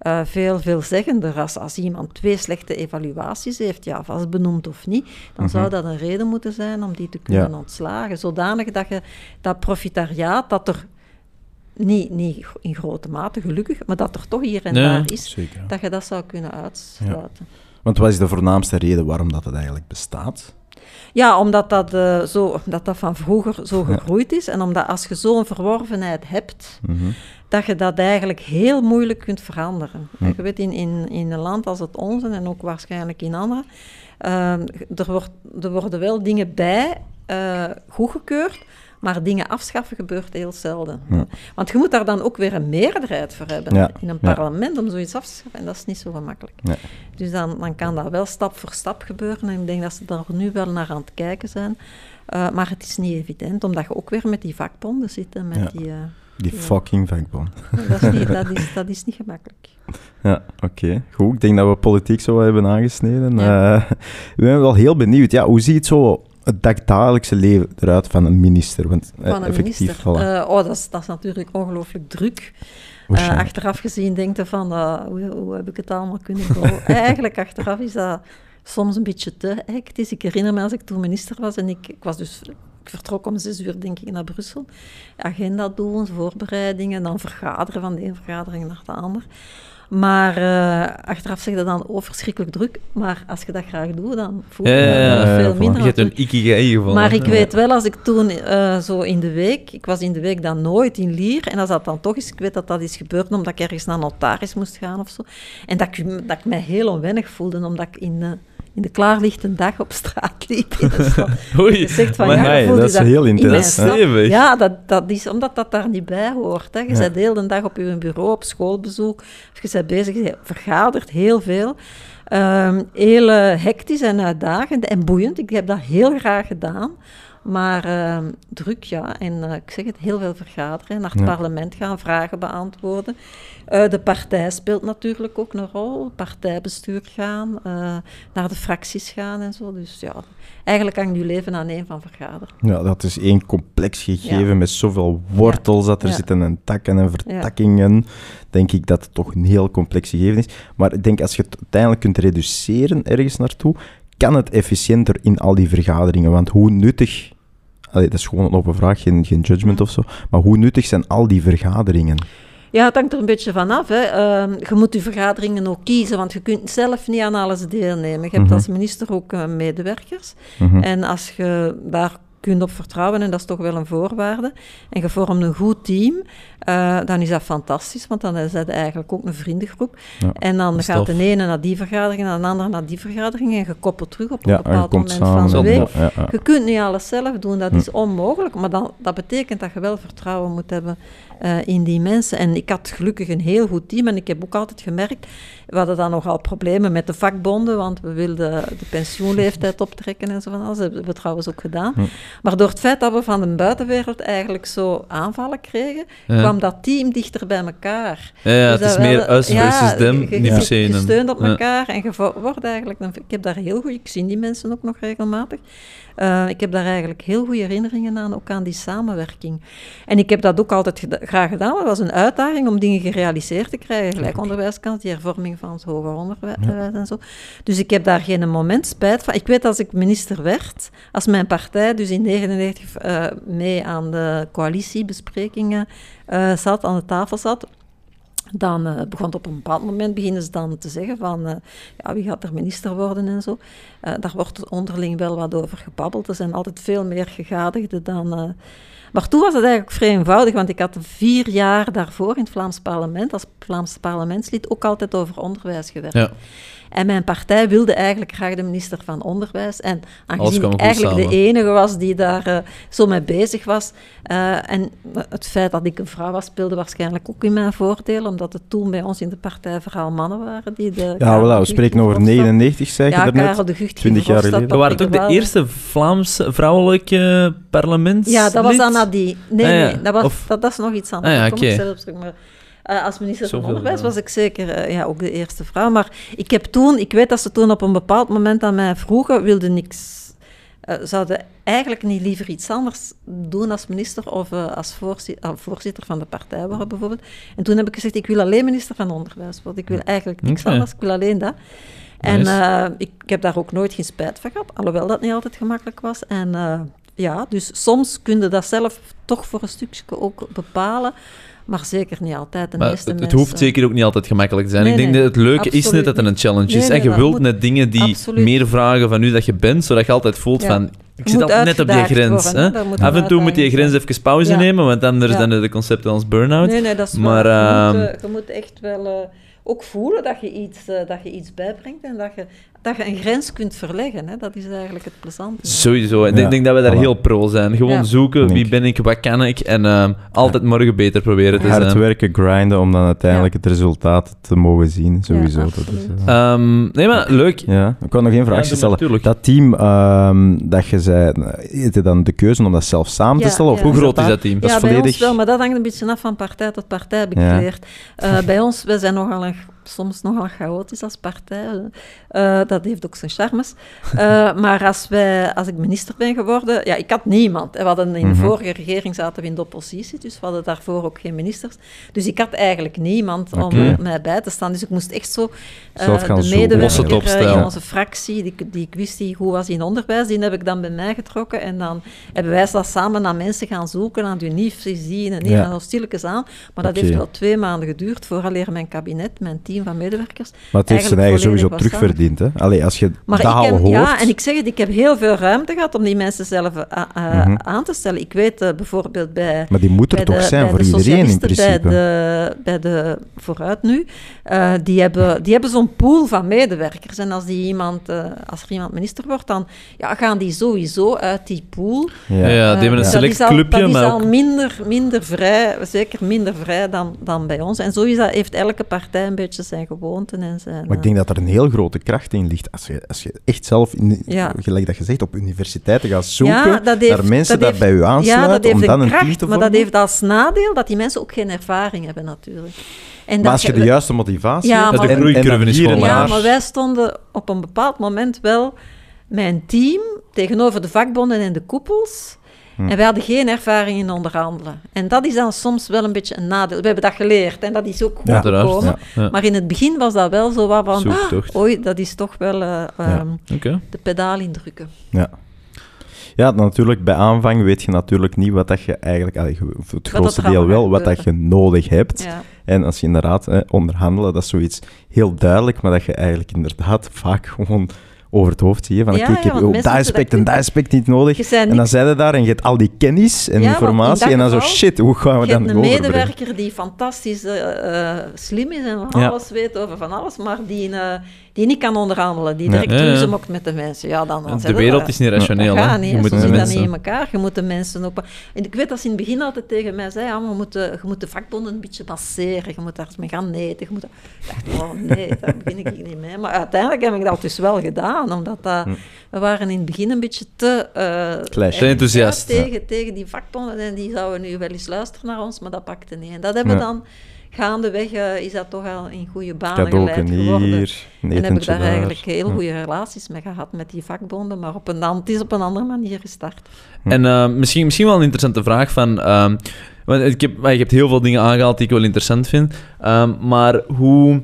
eh, veel veelzeggender. Als, als iemand twee slechte evaluaties heeft, ja, vast benoemd of niet, dan zou dat een reden moeten zijn om die te kunnen Ja. ontslagen. Zodanig dat je dat profitariaat, dat er niet, niet in grote mate gelukkig, maar dat er toch hier en daar is, Zeker. dat je dat zou kunnen uitsluiten. Want wat is de voornaamste reden waarom dat het eigenlijk bestaat? Ja, omdat dat, eh, zo, omdat dat van vroeger zo gegroeid is en omdat als je zo'n verworvenheid hebt, Mhm. dat je dat eigenlijk heel moeilijk kunt veranderen. Je weet, in, in, in een land als het onze en ook waarschijnlijk in andere, ehm, er, wordt, er worden wel dingen bij eh, goedgekeurd, maar dingen afschaffen gebeurt heel zelden. Ja. Want je moet daar dan ook weer een meerderheid voor hebben Ja, in een parlement om zoiets af te schaffen. En dat is niet zo gemakkelijk. Nee. Dus dan, dan kan dat wel stap voor stap gebeuren. En ik denk dat ze daar nu wel naar aan het kijken zijn. Eh, maar het is niet evident, omdat je ook weer met die vakbonden zit. En met Ja. die, eh, Die fucking vakbond. dat, is niet, dat, is, dat is niet gemakkelijk. Ja, oké. Goed, ik denk dat we politiek zo hebben aangesneden. Ja. Eh, we zijn wel heel benieuwd. Ja, hoe ziet zo het dagdagelijkse leven eruit van een minister? Want eh, Van een effectief, minister. voilà. Eh, oh, dat is, dat is natuurlijk ongelooflijk druk. Eh, achteraf gezien denk je van, eh, hoe, hoe heb ik het allemaal kunnen doen? Eigenlijk achteraf is dat soms een beetje te hectisch. Ik herinner me als ik toen minister was en ik, ik was dus... Ik vertrok om zes uur, denk ik, naar Brussel. Agenda doen, voorbereidingen, dan vergaderen van de een vergadering naar de ander. Maar eh, achteraf zeg je dan, oh, verschrikkelijk druk. Maar als je dat graag doet, dan voel je Ja, veel minder. Je hebt een ikigai gevonden. Maar ik weet wel, als ik toen eh, zo in de week, ik was in de week dan nooit in Lier, en als dat dan toch is, ik weet dat dat is gebeurd omdat ik ergens naar notaris moest gaan of zo, en dat ik, dat ik mij heel onwennig voelde, omdat ik in, eh, in de klaarlichte dag op straat liep. Oei, Je zegt van, maar ja, nee, dat is heel in mijn intens, stad? Stevig. Ja, dat, dat is omdat dat daar niet bij hoort. Hè. Je Ja. bent de hele dag op je bureau, op schoolbezoek, of je bent bezig, je vergadert heel veel. Ehm, heel hectisch en uitdagend en boeiend. Ik heb dat heel graag gedaan. Maar ehm, druk, ja. En eh, ik zeg het, heel veel vergaderen. Naar het Ja. parlement gaan, vragen beantwoorden. Eh, de partij speelt natuurlijk ook een rol. Partijbestuur gaan, eh, naar de fracties gaan en zo. Dus ja, eigenlijk hangt je leven aan één van vergaderen. Ja, dat is één complex gegeven Ja. met zoveel wortels dat er zitten en takken en vertakkingen. Denk ik dat het toch een heel complex gegeven is. Maar ik denk als je het uiteindelijk kunt reduceren ergens naartoe, kan het efficiënter in al die vergaderingen. Want hoe nuttig, allee, dat is gewoon een open vraag, geen, geen judgment Mm. of zo, maar hoe nuttig zijn al die vergaderingen? Ja, het hangt er een beetje van af. Hè. Ehm, je moet je vergaderingen ook kiezen, want je kunt zelf niet aan alles deelnemen. Je hebt Mhm. als minister ook eh, medewerkers. Mhm. En als je daar kunt op vertrouwen, en dat is toch wel een voorwaarde, en je vormt een goed team, eh, dan is dat fantastisch, want dan is dat eigenlijk ook een vriendengroep. Ja, en dan gaat tof. de ene naar die vergadering, en de andere naar die vergadering, en je koppelt terug op een Ja, bepaald moment samen. van de week. Ja. Je kunt niet alles zelf doen, dat Hm. is onmogelijk. Maar dan, dat betekent dat je wel vertrouwen moet hebben eh, in die mensen. En ik had gelukkig een heel goed team. En ik heb ook altijd gemerkt, we hadden dan nogal problemen met de vakbonden, want we wilden de pensioenleeftijd optrekken en zo van alles. Dat hebben we trouwens ook gedaan. Maar door het feit dat we van de buitenwereld eigenlijk zo aanvallen kregen, Ja. kwam dat team dichter bij elkaar. Ja, ja, Dus het is meer us versus them, je- je niet per se een- gesteund op elkaar en je wordt eigenlijk... Ik heb daar heel goed... Ik zie die mensen ook nog regelmatig. Eh, ik heb daar eigenlijk heel goede herinneringen aan, ook aan die samenwerking. En ik heb dat ook altijd geda- graag gedaan, maar het was een uitdaging om dingen gerealiseerd te krijgen. Gelijk onderwijskant, die hervorming van het hoger onderwijs en zo. Dus ik heb daar geen moment spijt van. Ik weet als ik minister werd, als mijn partij dus in 1999 eh, mee aan de coalitiebesprekingen eh, zat, aan de tafel zat, dan eh, begon op een bepaald moment beginnen ze dan te zeggen van eh, ja, wie gaat er minister worden en zo. Eh, daar wordt onderling wel wat over gebabbeld. Er zijn altijd veel meer gegadigden dan... maar toen was het eigenlijk vrij eenvoudig, want ik had vier jaar daarvoor in het Vlaams parlement, als Vlaams parlementslid, ook altijd over onderwijs gewerkt. Ja. En mijn partij wilde eigenlijk graag de minister van Onderwijs. En aangezien ik eigenlijk samen. de enige was die daar eh, zo mee bezig was. eh, en het feit dat ik een vrouw was, speelde waarschijnlijk ook in mijn voordeel. Omdat het toen bij ons in de partij vooral mannen waren die de... Ja, Karel voilà, we spreken over Gucht in Verhofstadt- 99, zei je Ja, daarnet. Karel de Gucht 20 jaar geleden. We waren ook de eerste Vlaamse vrouwelijke parlements. Ja, dat was dan nadien. Nee, Ah, ja. nee, dat, was, Of- dat, dat is nog iets anders. Ah, ja, Daar kom ik oké. zelfs terug. Maar, eh, als minister van Onderwijs was ik zeker eh, ja, ook de eerste vrouw. Maar ik heb toen, ik weet dat ze toen op een bepaald moment aan mij vroegen, wilde niks. eh, zouden eigenlijk niet liever iets anders doen als minister of als voorzi- voorzitter van de partij worden bijvoorbeeld. En toen heb ik gezegd, ik wil alleen minister van Onderwijs worden. Ik wil eigenlijk niks anders, ik wil alleen dat. En Nice. ik, ik heb daar ook nooit geen spijt van gehad, alhoewel dat niet altijd gemakkelijk was. En ja, dus soms kun je dat zelf toch voor een stukje ook bepalen, maar zeker niet altijd. De Maar meeste het, het mensen- hoeft zeker ook niet altijd gemakkelijk te zijn. Nee, ik denk nee, dat het leuke is net dat er een challenge Nee, is. en je wilt moet- net dingen die absoluut. meer vragen van u dat je bent, zodat je altijd voelt Ja. van... Ik zit al net op die grens. worden, hè. Af en toe moet je grens even pauze Ja. nemen, want anders Ja. dan de concepten als burn-out. Nee, nee, dat is Maar, waar. Je, moet, ehm, eh, je moet echt wel eh, ook voelen dat je, iets, eh, dat je iets bijbrengt en dat je, dat je een grens kunt verleggen. Hè. Dat is eigenlijk het plezante. Sowieso. En Ja, ik denk dat we daar voilà. heel pro zijn. Gewoon Ja. zoeken, wie Ik. ben ik, wat kan ik, en ehm, altijd morgen beter proberen te Hard zijn. werken, grinden, om dan uiteindelijk het resultaat te mogen zien. Sowieso. dat is, eh, Ehm, nee, maar leuk. ja, ik kan nog één Ja, vraagje stellen. Dat team ehm, dat je zei, had je dan de keuze om dat zelf samen te stellen? Of ja. Hoe groot is dat team? Dat is volledig- ons wel, maar dat hangt een beetje af van partij tot partij, heb ik Ja. geleerd. Eh, bij ons, wij zijn nogal een, soms nogal chaotisch als partij. Eh, dat heeft ook zijn charmes. Eh, maar als, wij, als ik minister ben geworden, ja, ik had niemand. We hadden in de Mhm. vorige regering zaten we in de oppositie, dus we hadden daarvoor ook geen ministers. Dus ik had eigenlijk niemand om mij bij te staan. Dus ik moest echt zo eh, de medewerker in onze fractie, die, ik- die ik wist die goed was in onderwijs, die heb ik dan bij mij getrokken. En dan hebben wij dat samen naar mensen gaan zoeken, aan Unief, zien en Ja. stilletjes aan. Maar dat heeft wel twee maanden geduurd vooraleer mijn kabinet, mijn team team van medewerkers. Maar het heeft zijn eigen sowieso terugverdiend. Hè? Allee, als je Maar dat ik al heb, hoort... ja, en ik zeg het, ik heb heel veel ruimte gehad om die mensen zelf eh, eh, Mhm. aan te stellen. Ik weet eh, bijvoorbeeld bij Maar die moet er toch de, zijn voor de iedereen in socialisten, principe. Bij de, bij de Vooruit nu, eh, die hebben, die hebben zo'n pool van medewerkers. En als, die iemand, eh, als er iemand minister wordt, dan ja, gaan die sowieso uit die pool. Ja, Ja. die hebben een dat select is al, clubje, Dat is maar al ook- minder, minder vrij, zeker minder vrij dan, dan bij ons. En zo is dat, heeft elke partij een beetje zijn gewoonten en zijn... Maar ik denk dat er een heel grote kracht in ligt. Als je, als je echt zelf, in, Ja. gelijk dat je zegt, op universiteiten gaat zoeken Ja, dat heeft- naar mensen dat dat bij heeft- u aansluiten, ja, dat heeft om dan een kracht, team te maar vormen. dat heeft als nadeel dat die mensen ook geen ervaring hebben natuurlijk. En Maar dat als je de juiste motivatie Ja, hebt... maar- de en- groeicurve is gewoon Ja, maar wij stonden op een bepaald moment wel mijn team tegenover de vakbonden en de koepels. Hm. En wij hadden geen ervaring in onderhandelen. En dat is dan soms wel een beetje een nadeel. We hebben dat geleerd en dat is ook goed Ja, gekomen. ja. Ja. Maar in het begin was dat wel zo wat van... "Ah, Oei, dat is toch wel eh, ehm, de pedaal indrukken. Ja. Ja, natuurlijk, bij aanvang weet je natuurlijk niet wat dat je eigenlijk... het grootste deel wel, wat dat je nodig hebt. Ja. En als je inderdaad hè, onderhandelen, dat is zoiets heel duidelijk, maar dat je eigenlijk inderdaad vaak gewoon over het hoofd ziet. hè, Van, Ja, ik heb mensen dat aspect en dat aspect niet nodig. Je En dan zijn je daar en je hebt al die kennis en in informatie en dan zo, shit, hoe gaan we Je dan hebt een overbrengen? medewerker die fantastisch eh, eh, slim is en van alles weet over van alles, maar die, eh, die niet kan onderhandelen, die direct Ja, ruzie met de mensen. Ja, dan, dan De wereld is niet rationeel, Dat hè. gaat niet, Je moet de zit dat mensen... niet in elkaar. Je moet de mensen ook... En ik weet dat ze in het begin altijd tegen mij zei, ja, maar we moeten, je moet de vakbonden een beetje masseren, je moet daar eens mee gaan neten. Je moet... Ik dacht, oh nee, daar begin ik niet mee. Maar uiteindelijk heb ik dat dus wel gedaan, omdat dat, we waren in het begin een beetje te... eh, Clash. Te enthousiast, ja, tegen, tegen die vakbonden en die zouden nu wel eens luisteren naar ons, maar dat pakte niet. En dat hebben we Ja. dan... Gaandeweg eh, is dat toch al in goede banen geleid geworden. hier, En heb ik daar daar. eigenlijk heel Ja. goede relaties mee gehad met die vakbonden, maar op een, het is op een andere manier gestart. En eh, misschien, misschien wel een interessante vraag van... ehm, want ik heb, je hebt heel veel dingen aangehaald die ik wel interessant vind. Ehm, maar hoe...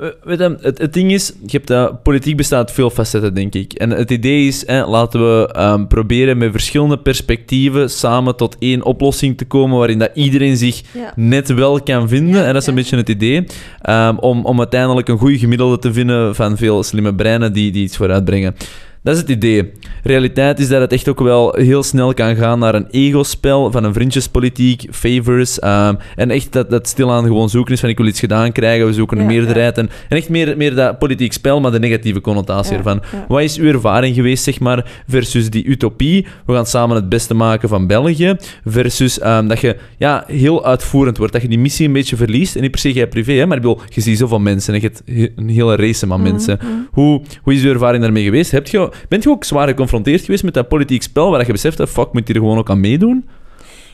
eh, Weet je, het, het ding is, je hebt, politiek bestaat uit veel facetten, denk ik. En het idee is, laten we ehm, proberen met verschillende perspectieven samen tot één oplossing te komen waarin dat iedereen zich Ja. net wel kan vinden. Ja, en dat is een ja. beetje het idee. ehm, om, om uiteindelijk een goede gemiddelde te vinden van veel slimme breinen die, die iets vooruitbrengen. Dat is het idee. Realiteit is dat het echt ook wel heel snel kan gaan naar een ego-spel van een vriendjespolitiek, favors. ehm, en echt dat, dat stilaan gewoon zoeken is van ik wil iets gedaan krijgen, we zoeken een Ja, meerderheid. En, en echt meer, meer dat politiek spel, maar de negatieve connotatie Ja, ervan. Wat is uw ervaring geweest, zeg maar, versus die utopie? We gaan samen het beste maken van België. Versus ehm, dat je ja, heel uitvoerend wordt. Dat je die missie een beetje verliest. En niet per se jij privé, hè, maar ik bedoel, je ziet zoveel mensen. En je hebt he- een hele race Mhm, aan mensen. Hoe, hoe is uw ervaring daarmee geweest? Heb je, bent je ook zwaar geconfronteerd geweest met dat politiek spel, waar je beseft, dat fuck, moet hier gewoon ook aan meedoen?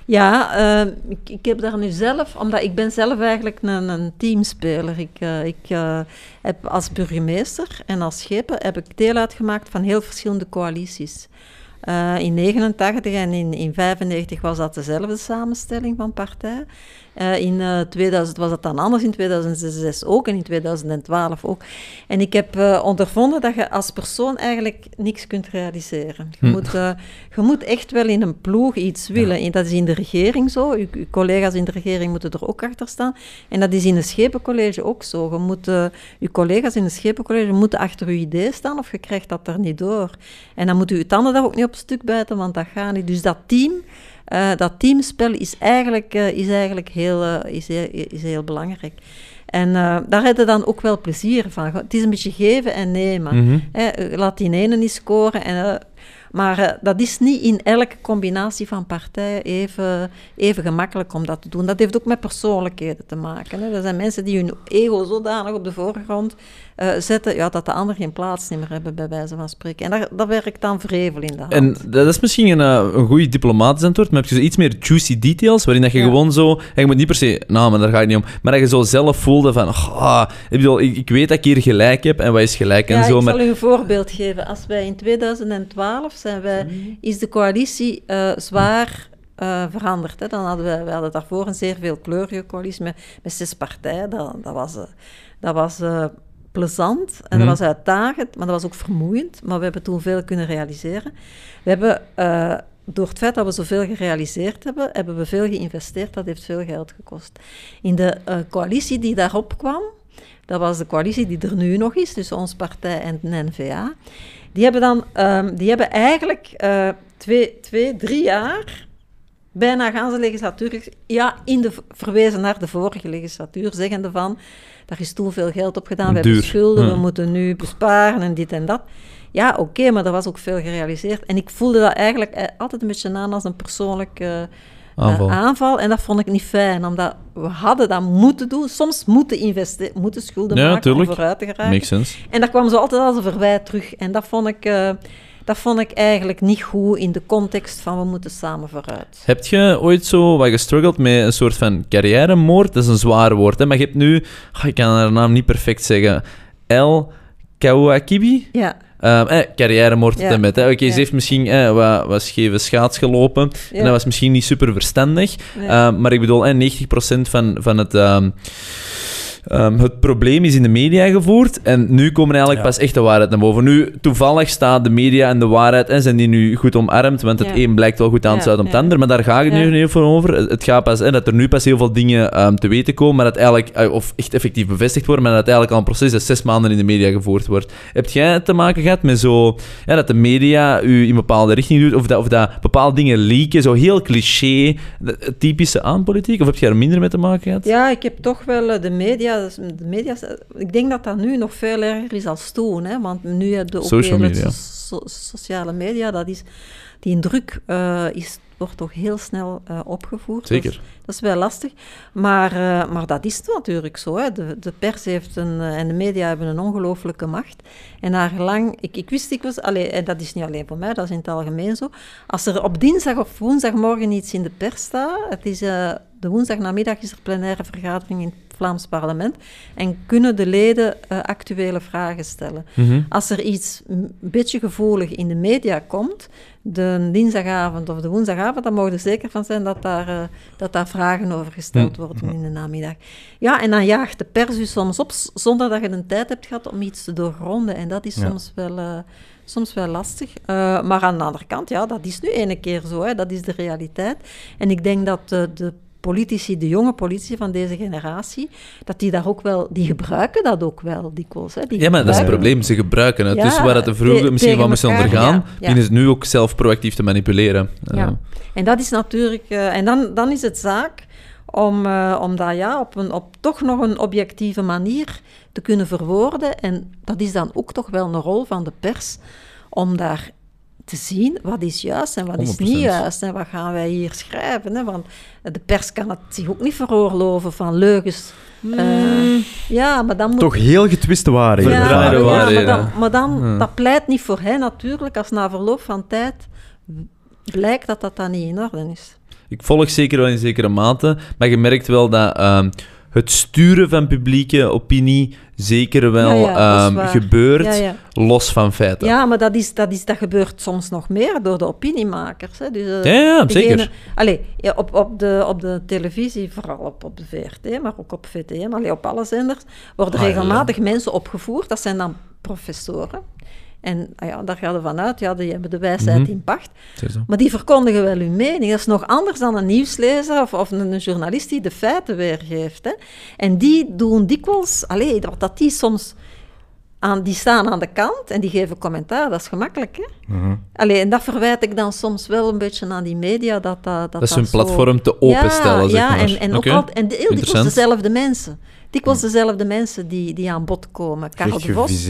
Ja, eh, ik, heb daar nu zelf, omdat ik ben zelf eigenlijk een, een teamspeler. Ik, eh, ik eh, heb als burgemeester en als schepen heb ik deel uitgemaakt van heel verschillende coalities. Eh, in 89 en in, in 95 was dat dezelfde samenstelling van partij. Eh, in eh, 2000 was dat dan anders, in 2006 ook en in 2012 ook. En ik heb eh, ondervonden dat je als persoon eigenlijk niks kunt realiseren. Je, Hm. moet, eh, je moet echt wel in een ploeg iets willen. En dat is in de regering zo. Uw, uw collega's in de regering moeten er ook achter staan. En dat is in een schepencollege ook zo. Je moet, eh, uw collega's in een schepencollege moeten achter uw idee staan of je krijgt dat er niet door. En dan moeten uw tanden daar ook niet op stuk bijten, want dat gaat niet. Dus dat team... eh, dat teamspel is eigenlijk, eh, is eigenlijk heel, eh, is heel, is heel belangrijk. En daar heb je dan ook wel plezier van. Het is een beetje geven en nemen. Mhm. Hè, laat die ene niet scoren. En, maar dat is niet in elke combinatie van partijen even, even gemakkelijk om dat te doen. Dat heeft ook met persoonlijkheden te maken. Hè. Er zijn mensen die hun ego zodanig op de voorgrond eh, zetten ja, dat de anderen geen plaats meer hebben, bij wijze van spreken. En dat, dat werkt dan vrevel in de hand. En dat is misschien een, eh, een goede diplomatisch antwoord, maar heb je zo iets meer juicy details, waarin dat je Ja. gewoon zo... En je moet niet per se namen, daar ga ik niet om, maar dat je zo zelf voelde van... ah, ik, bedoel, ik, ik weet dat ik hier gelijk heb, en wat is gelijk en ja, zo, ik maar... zal u een voorbeeld geven. Als wij in 2012 zijn wij, is de coalitie eh, zwaar veranderd. Hè. Dan hadden we, we hadden daarvoor een zeer veel kleurige coalitie met, met zes partijen. Dat, dat was, dat was plezant en Mhm. dat was uitdagend, maar dat was ook vermoeiend. Maar we hebben toen veel kunnen realiseren. We hebben... eh, door het feit dat we zoveel gerealiseerd hebben, hebben we veel geïnvesteerd. Dat heeft veel geld gekost. In de eh, coalitie die daarop kwam, Dat was de coalitie die er nu nog is, tussen onze partij en de N-VA. Die hebben dan, ehm, die hebben eigenlijk eh, twee, twee, drie jaar, bijna ganse legislatuur, ja, in de, verwezen naar de vorige legislatuur, zeggende van, daar is toen veel geld op gedaan, we Duur. hebben schulden, Ja. we moeten nu besparen en dit en dat. Ja, oké, maar er was ook veel gerealiseerd. En ik voelde dat eigenlijk eh, altijd een beetje aan als een persoonlijke eh, Aanval. aanval. En dat vond ik niet fijn, omdat we hadden dat moeten doen. Soms moeten investeren, moeten schulden Ja, maken tuurlijk. om vooruit te geraken. Makes sense. En dat kwam zo altijd als een verwijt terug. En dat vond ik, eh, dat vond ik eigenlijk niet goed in de context van we moeten samen vooruit. Heb je ooit zo wat gestruggeld met een soort van carrièremoord? Dat is een zwaar woord, hè? maar je hebt nu... ah, ik kan haar naam niet perfect zeggen. El Kawakibi? Ja, Ehm eh, carrièremoord Ja. met. hè. Oké, Ja. ze heeft misschien eh, wat, wat scheve schaats gelopen. Ja. En dat was misschien niet super verstandig. Ehm, maar ik bedoel, eh, 90% van, van het, ehm, ehm, het probleem is in de media gevoerd. En nu komen eigenlijk Ja. pas echt de waarheid naar boven. Nu, toevallig staat de media en de waarheid en zijn die nu goed omarmd. Want het Ja. een blijkt wel goed aan te Ja, sluiten op het ander. Maar daar gaat het Ja. nu niet voor over. Het gaat pas, hè, dat er nu pas heel veel dingen ehm, te weten komen. Maar dat eigenlijk, eh, of echt effectief bevestigd worden. Maar dat eigenlijk al een proces dat zes maanden in de media gevoerd wordt. Heb jij te maken gehad met zo... Ja, dat de media u in een bepaalde richting doet? Of dat, of dat bepaalde dingen leaken? Zo heel cliché, typische aan politiek? Of heb je daar minder mee te maken gehad? ja, ik heb toch wel eh, de media, de media. Ik denk dat dat nu nog veel erger is als toen. Hè, want nu heb je ook Social heel het media. so- sociale media. Dat is, die druk eh, is, wordt toch heel snel eh, opgevoerd. Zeker. Dat, dat is wel lastig. Maar, eh, maar dat is natuurlijk zo. Hè. De, de pers heeft een, en de media hebben een ongelooflijke macht. En naar gelang, ik, ik wist, ik was, allee, en dat is niet alleen voor mij, dat is in het algemeen zo. Als er op dinsdag of woensdagmorgen iets in de pers staat, het is, de woensdagnamiddag is er plenaire vergadering in Vlaams parlement, en kunnen de leden eh, actuele vragen stellen. Mhm. Als er iets een beetje gevoelig in de media komt, de dinsdagavond of de woensdagavond, dan mogen er zeker van zijn dat daar, eh, dat daar vragen over gesteld Hm. worden in de namiddag. Ja, en dan jaagt de pers u soms op, zonder dat je de tijd hebt gehad om iets te doorgronden. En dat is Ja. soms, wel, eh, soms wel lastig. Maar aan de andere kant, ja, dat is nu ene keer zo. Hè. Dat is de realiteit. En ik denk dat de, de politici, de jonge politici van deze generatie, dat die daar ook wel, die gebruiken dat ook wel dikwijls. Hè. Die Ja, maar dat is het probleem. Ze gebruiken het. Ja, dus waar het de vroeger misschien moesten elkaar, ondergaan, ja, ja. dienen ze nu ook zelf proactief te manipuleren. Ja. En dat is natuurlijk... eh, en dan, dan is het zaak om, eh, om dat ja, op, een, op toch nog een objectieve manier te kunnen verwoorden. En dat is dan ook toch wel een rol van de pers om daar te zien wat is juist en wat is 100%. niet juist en wat gaan wij hier schrijven. Hè? Want de pers kan het zich ook niet veroorloven van leugens. Eh, ja, maar dan moet... Toch heel getwiste waarheden. ja, Verdraaide ja, waarheden. maar, dan, maar dan, Ja. dat pleit niet voor hen natuurlijk, als na verloop van tijd blijkt dat dat dan niet in orde is. Ik volg zeker wel in zekere mate, maar je merkt wel dat ehm, het sturen van publieke opinie zeker wel Ja, ehm, gebeurt, Ja, los van feiten. Ja, maar dat, is, dat, is, dat gebeurt soms nog meer door de opiniemakers. Hè. Dus, eh, Ja, degene- zeker. Allee, op, op, de, op de televisie, vooral op, op de VRT, maar ook op VTM, allee, op alle zenders, worden Ah, regelmatig mensen opgevoerd. Dat zijn dan professoren. En ah ja, daar gaat er vanuit, ja, die hebben de wijsheid Mhm. in pacht. Maar die verkondigen wel hun mening. Dat is nog anders dan een nieuwslezer of, of een journalist die de feiten weergeeft. Hè. En die doen dikwijls, allee, wat dat die soms aan, die staan aan de kant en die geven commentaar, dat is gemakkelijk. Hè? Mhm. Allee, en dat verwijt ik dan soms wel een beetje aan die media. Dat, dat, Dat is dat hun zo- platform te openstellen, ja, zeg ja, maar. en, en, ook altijd, en heel dikwijls dezelfde mensen. Dikwijls dezelfde mensen die, die aan bod komen. Karel de Vos.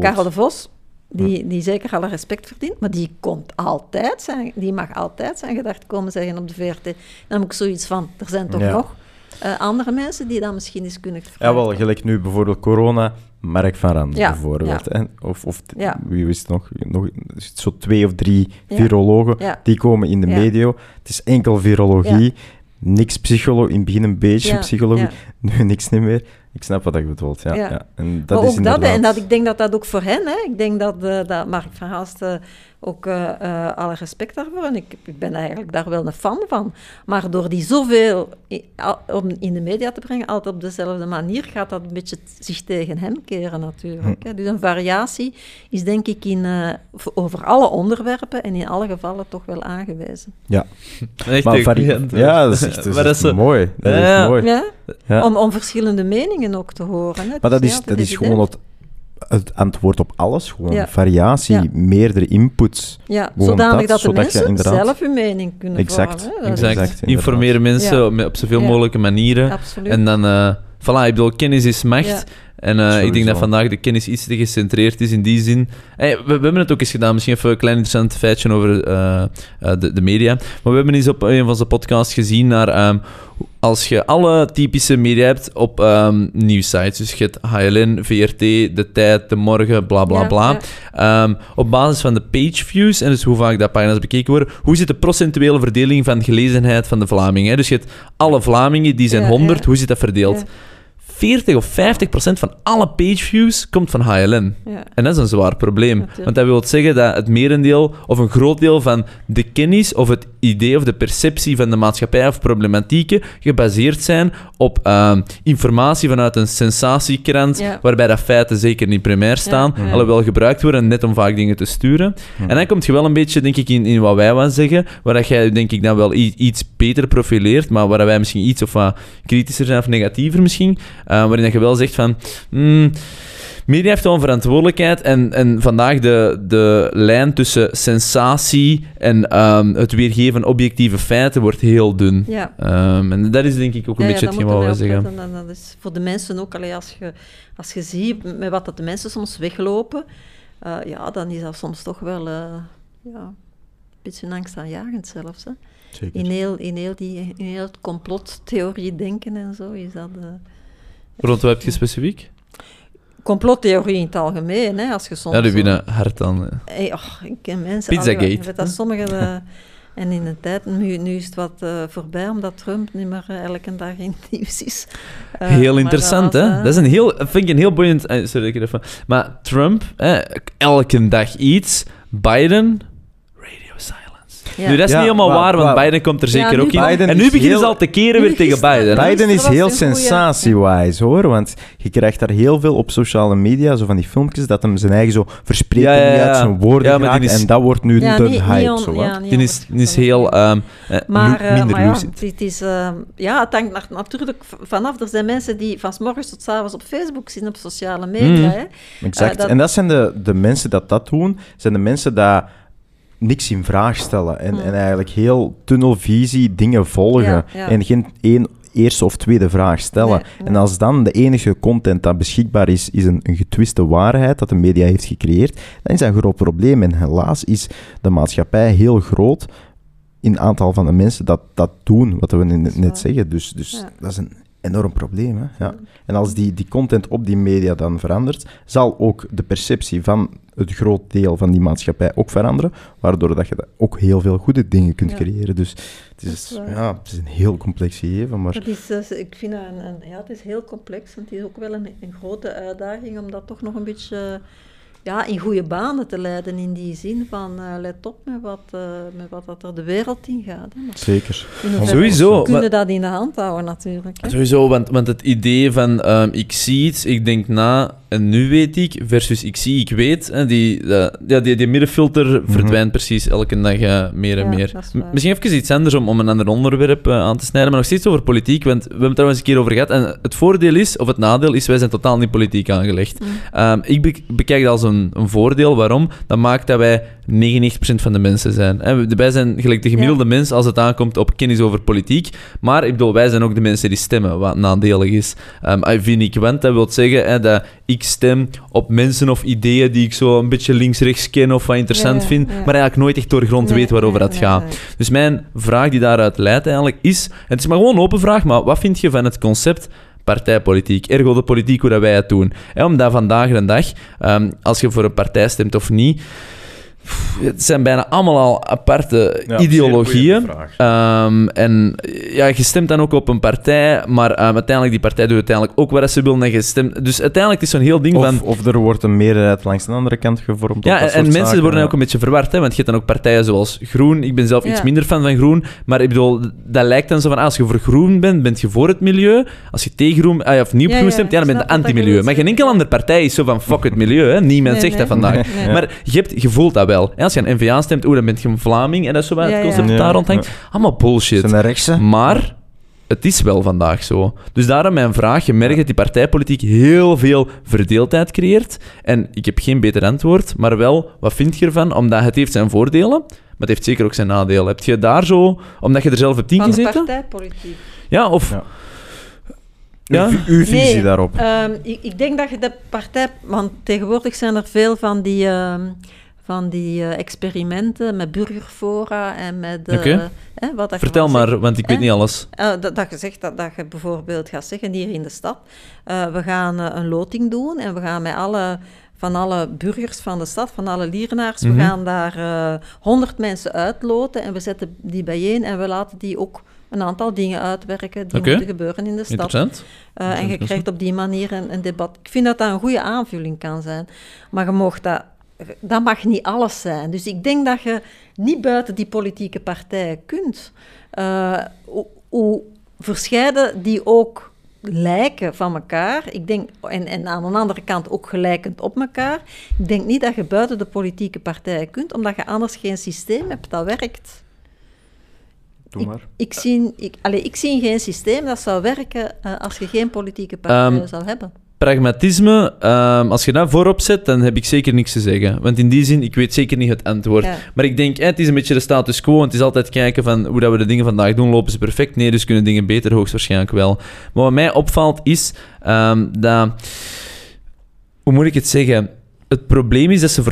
Karel de Vos, die, die zeker alle respect verdient, maar die komt altijd zijn, die mag altijd zijn gedacht komen zeggen op de VRT. Dan heb ik zoiets van, er zijn toch Ja. nog eh, andere mensen die dat misschien eens kunnen Ja, vragen. wel, gelijk nu bijvoorbeeld corona, Mark van Rans Ja, bijvoorbeeld. Hè? Of, of Ja. wie wist nog, nog zo twee of drie Ja. virologen, Ja. die komen in de Ja. media. Het is enkel virologie, niks psychologie, in het begin een beetje Ja, psychologie, ja. nu niks niet meer. Ik snap wat je bedoelt, ja. Ja. ja. En dat maar is ook dat, inderdaad... en dat, ik denk dat dat ook voor hen, hè, ik denk dat, eh, dat Mark van Haasten ook eh, eh, alle respect daarvoor. En ik, ik ben eigenlijk daar wel een fan van. Maar door die zoveel i- al- om in de media te brengen, altijd op dezelfde manier, gaat dat een beetje zich tegen hem keren natuurlijk. hè. Dus een variatie is denk ik in, eh, over alle onderwerpen en in alle gevallen toch wel aangewezen. Ja, Echt maar ja, dat is echt, dat is Maar echt zo- mooi. Dat is Ja, mooi. Ja? Ja. Om, om verschillende meningen ook te horen. Hè. Maar dat is, dat is gewoon het, het antwoord op alles. Gewoon Ja. variatie, Ja. meerdere inputs. Ja, zodanig dat, dat, de zodat je mensen inderdaad- zelf hun mening kunnen Exact. Exact. Exact. Informeren mensen Ja. op, zoveel Ja. mogelijke manieren. Absoluut. En dan, eh voilà, ik bedoel, kennis is macht. Ja. En eh, ik denk dat vandaag de kennis iets te gecentreerd is in die zin. Hey, we, we hebben het ook eens gedaan, misschien even een klein interessant feitje over eh, eh, de, de media. Maar we hebben eens op een van onze podcasts gezien naar ehm, als je alle typische media hebt op ehm nieuwsites, dus je hebt HLN, VRT, De Tijd, De Morgen, bla bla Ja, bla. ja. Ehm, op basis van de page views, en dus hoe vaak dat pagina's bekeken worden, hoe zit de procentuele verdeling van gelezenheid van de Vlamingen? hè? Dus je hebt alle Vlamingen, die zijn Ja, 100, ja. hoe zit dat verdeeld? Ja. 40 of 50 procent van alle pageviews komt van HLN. Ja. En dat is een zwaar probleem. Natuurlijk. Want dat wil zeggen dat het merendeel of een groot deel van de kennis of het idee of de perceptie van de maatschappij of problematieken gebaseerd zijn op ehm, informatie vanuit een sensatiekrant, Ja. waarbij dat feiten zeker niet primair staan, Ja, ja. alhoewel gebruikt worden net om vaak dingen te sturen. En dan komt je wel een beetje, denk ik, in, in wat wij wel zeggen, waar dat jij, denk ik, dan wel iets beter profileert, maar waar wij misschien iets of wat kritischer zijn of negatiever misschien, waarin dat je wel zegt van... hmm, Media heeft wel een verantwoordelijkheid en, en vandaag de, de lijn tussen sensatie en ehm, het weergeven van objectieve feiten wordt heel dun. Ja. Ehm, en dat is denk ik ook een Ja, beetje ja, hetgeen wat we zeggen. En dat is voor de mensen ook, allee, als, je, als je ziet met wat dat de mensen soms weglopen, eh, ja, dan is dat soms toch wel eh, ja, een beetje angstaanjagend zelfs. Hè. Zeker. In, heel, in, heel die, in heel het complottheorie denken en zo is dat... eh, Rond wat heb je specifiek? complottheorie in het algemeen, hè, als je soms... Ja, die zo- binnen hard dan. eh. Hey, och, ik ken mensen... Pizzagate. wat- Dat sommige... eh, en in de tijd, nu, nu is het wat eh, voorbij, omdat Trump niet meer eh, elke dag in het nieuws is. Eh, Heel interessant, dat was, hè? eh, Dat is een heel, vind ik een heel boeiend... eh, Sorry, ik even... Maar Trump, hè, elke dag iets. Biden. Ja. Nu, dat is Ja, niet helemaal waar, want Biden komt er zeker ook in. Biden en nu beginnen heel- ze al te keren weer tegen Biden. Biden is heel sensatie-wise, hoor. Want je krijgt daar heel veel op sociale media, zo van die filmpjes, dat hem zijn eigen zo verspreekt Ja, ja, en niet ja. uit zijn woorden Ja, maar die geraakt. is- En dat wordt nu Ja, de niet- niet hype, on- zo, Die is, is heel ehm, eh, Maar, eh, minder maar ja, lucid. het is, eh, ja, het hangt na- natuurlijk vanaf. Er zijn mensen die van 's morgens tot 's avonds op Facebook zitten, op sociale media. Hè. Exact. Eh, dat- En dat zijn de, de mensen dat dat doen, zijn de mensen dat niks in vraag stellen. En, Hmm. en eigenlijk heel tunnelvisie dingen volgen. Ja, ja. En geen één eerste of tweede vraag stellen. Nee, nee. En als dan de enige content dat beschikbaar is, is een, een getwiste waarheid dat de media heeft gecreëerd, dan is dat een groot probleem. En helaas is de maatschappij heel groot in het aantal van de mensen dat dat doen, wat we net, zeggen. Dus, dus Ja. dat is een enorm probleem. Hè? Ja. En als die, die content op die media dan verandert, zal ook de perceptie van het groot deel van die maatschappij ook veranderen, waardoor dat je dat ook heel veel goede dingen kunt Ja. creëren. Dus het is, ja, het is een heel complex gegeven, maar... Dat is, eh, ik vind dat een, een- ja, het is heel complex, want het is ook wel een, een grote uitdaging om dat toch nog een beetje ja, in goede banen te leiden. In die zin van, eh, let op met wat, eh, met wat dat er de wereld in gaat. Hè. Zeker. Sowieso. Kunnen maar- dat in de hand houden natuurlijk. Hè. Sowieso, want, want het idee van ehm, ik zie iets, ik denk na en nu weet ik, versus ik zie, ik weet, hè, die, eh, ja, die, die middenfilter verdwijnt precies elke dag eh, meer en Ja, meer. Misschien even iets anders om, om een ander onderwerp eh, aan te snijden, maar nog steeds over politiek, want we hebben het eens een keer over gehad. En het voordeel is, of het nadeel is, wij zijn totaal niet politiek aangelegd. Mm. Ehm, ik be- bekijk dat als een, een voordeel. Waarom? Dat maakt dat wij 99% van de mensen zijn. Hè, we- wij zijn gelijk de gemiddelde mens als het aankomt op kennis over politiek. Maar ik bedoel, wij zijn ook de mensen die stemmen, wat nadelig is. Ehm, I vind ik, want dat wil zeggen hè, dat ik stem op mensen of ideeën die ik zo een beetje links-rechts ken of wat interessant Ja, vind, maar eigenlijk nooit echt doorgrond Nee, weet waarover dat gaat. Dus mijn vraag die daaruit leidt eigenlijk is, het is maar gewoon een open vraag, maar wat vind je van het concept partijpolitiek, ergo de politiek hoe dat wij het doen? Omdat vandaag de dag, ehm, als je voor een partij stemt of niet, Het zijn bijna allemaal al aparte Ja, ideologieën. Ehm, en ja, je stemt dan ook op een partij, maar ehm, uiteindelijk die partij doet uiteindelijk ook wat ze wil en je stemt... Dus uiteindelijk het is zo'n heel ding van... Of, er wordt een meerderheid langs de andere kant gevormd. Ja, en, mensen zaken, worden ja. ook een beetje verward, hè, want je hebt dan ook partijen zoals Groen. Ik ben zelf iets minder fan van Groen, maar ik bedoel, dat lijkt dan zo van, ah, als je voor Groen bent, ben je voor het milieu. Als je tegen Groen, ah, of niet op Ja, Groen ja, stemt, ja, dan ben je anti-milieu. Maar geen enkele andere partij is zo van, fuck het milieu, hè. Niemand Nee, zegt dat vandaag. Nee. Maar je, hebt, je voelt dat wel. Als je aan N-VA stemt, oeh, dan ben je een Vlaming, en dat is zo wat Ja, het concept dat daar rondhangt. ja. Allemaal bullshit. Zijn rechtse? Maar het is wel vandaag zo. Dus daarom mijn vraag. Je merkt dat die partijpolitiek heel veel verdeeldheid creëert. En ik heb geen beter antwoord, maar wel, wat vind je ervan? Omdat het heeft zijn voordelen, maar het heeft zeker ook zijn nadelen. Heb je daar zo, omdat je er zelf hebt Van de ingezeten? partijpolitiek. Ja, of... Ja. Ja? Uw, uw visie Nee, daarop. Ehm, ik, ik denk dat je de partij... Want tegenwoordig zijn er veel van die, ehm, van die eh, experimenten met burgerfora en met... hè, wat dat Vertel zegt. maar, want ik weet niet alles. Eh, dat, dat je zegt dat, dat je bijvoorbeeld gaat zeggen hier in de stad, we gaan een loting doen en we gaan met alle, van alle burgers van de stad, van alle lierenaars, Mhm. we gaan daar honderd mensen uitloten en we zetten die bijeen en we laten die ook een aantal dingen uitwerken die moeten gebeuren in de stad. Interessant. Eh, en je krijgt op die manier een, een debat. Ik vind dat dat een goede aanvulling kan zijn. Maar je mag dat, dat mag niet alles zijn. Dus ik denk dat je niet buiten die politieke partijen kunt. Eh, hoe, hoe verscheiden die ook lijken van elkaar. Ik denk, en, en aan de andere kant ook gelijkend op elkaar. Ik denk niet dat je buiten de politieke partijen kunt, omdat je anders geen systeem hebt dat werkt. Doe maar. Ik zie, ik, allee, ik zie geen systeem dat zou werken eh, als je geen politieke partijen Ehm, zou hebben. Pragmatisme, ehm, als je dat voorop zet, dan heb ik zeker niks te zeggen. Want in die zin, ik weet zeker niet het antwoord. Ja. Maar ik denk, eh, het is een beetje de status quo. Het is altijd kijken van hoe dat we de dingen vandaag doen. Lopen ze perfect? Nee, dus kunnen dingen beter, hoogstwaarschijnlijk wel. Maar wat mij opvalt is ehm, dat... Hoe moet ik het zeggen? Het probleem is dat ze...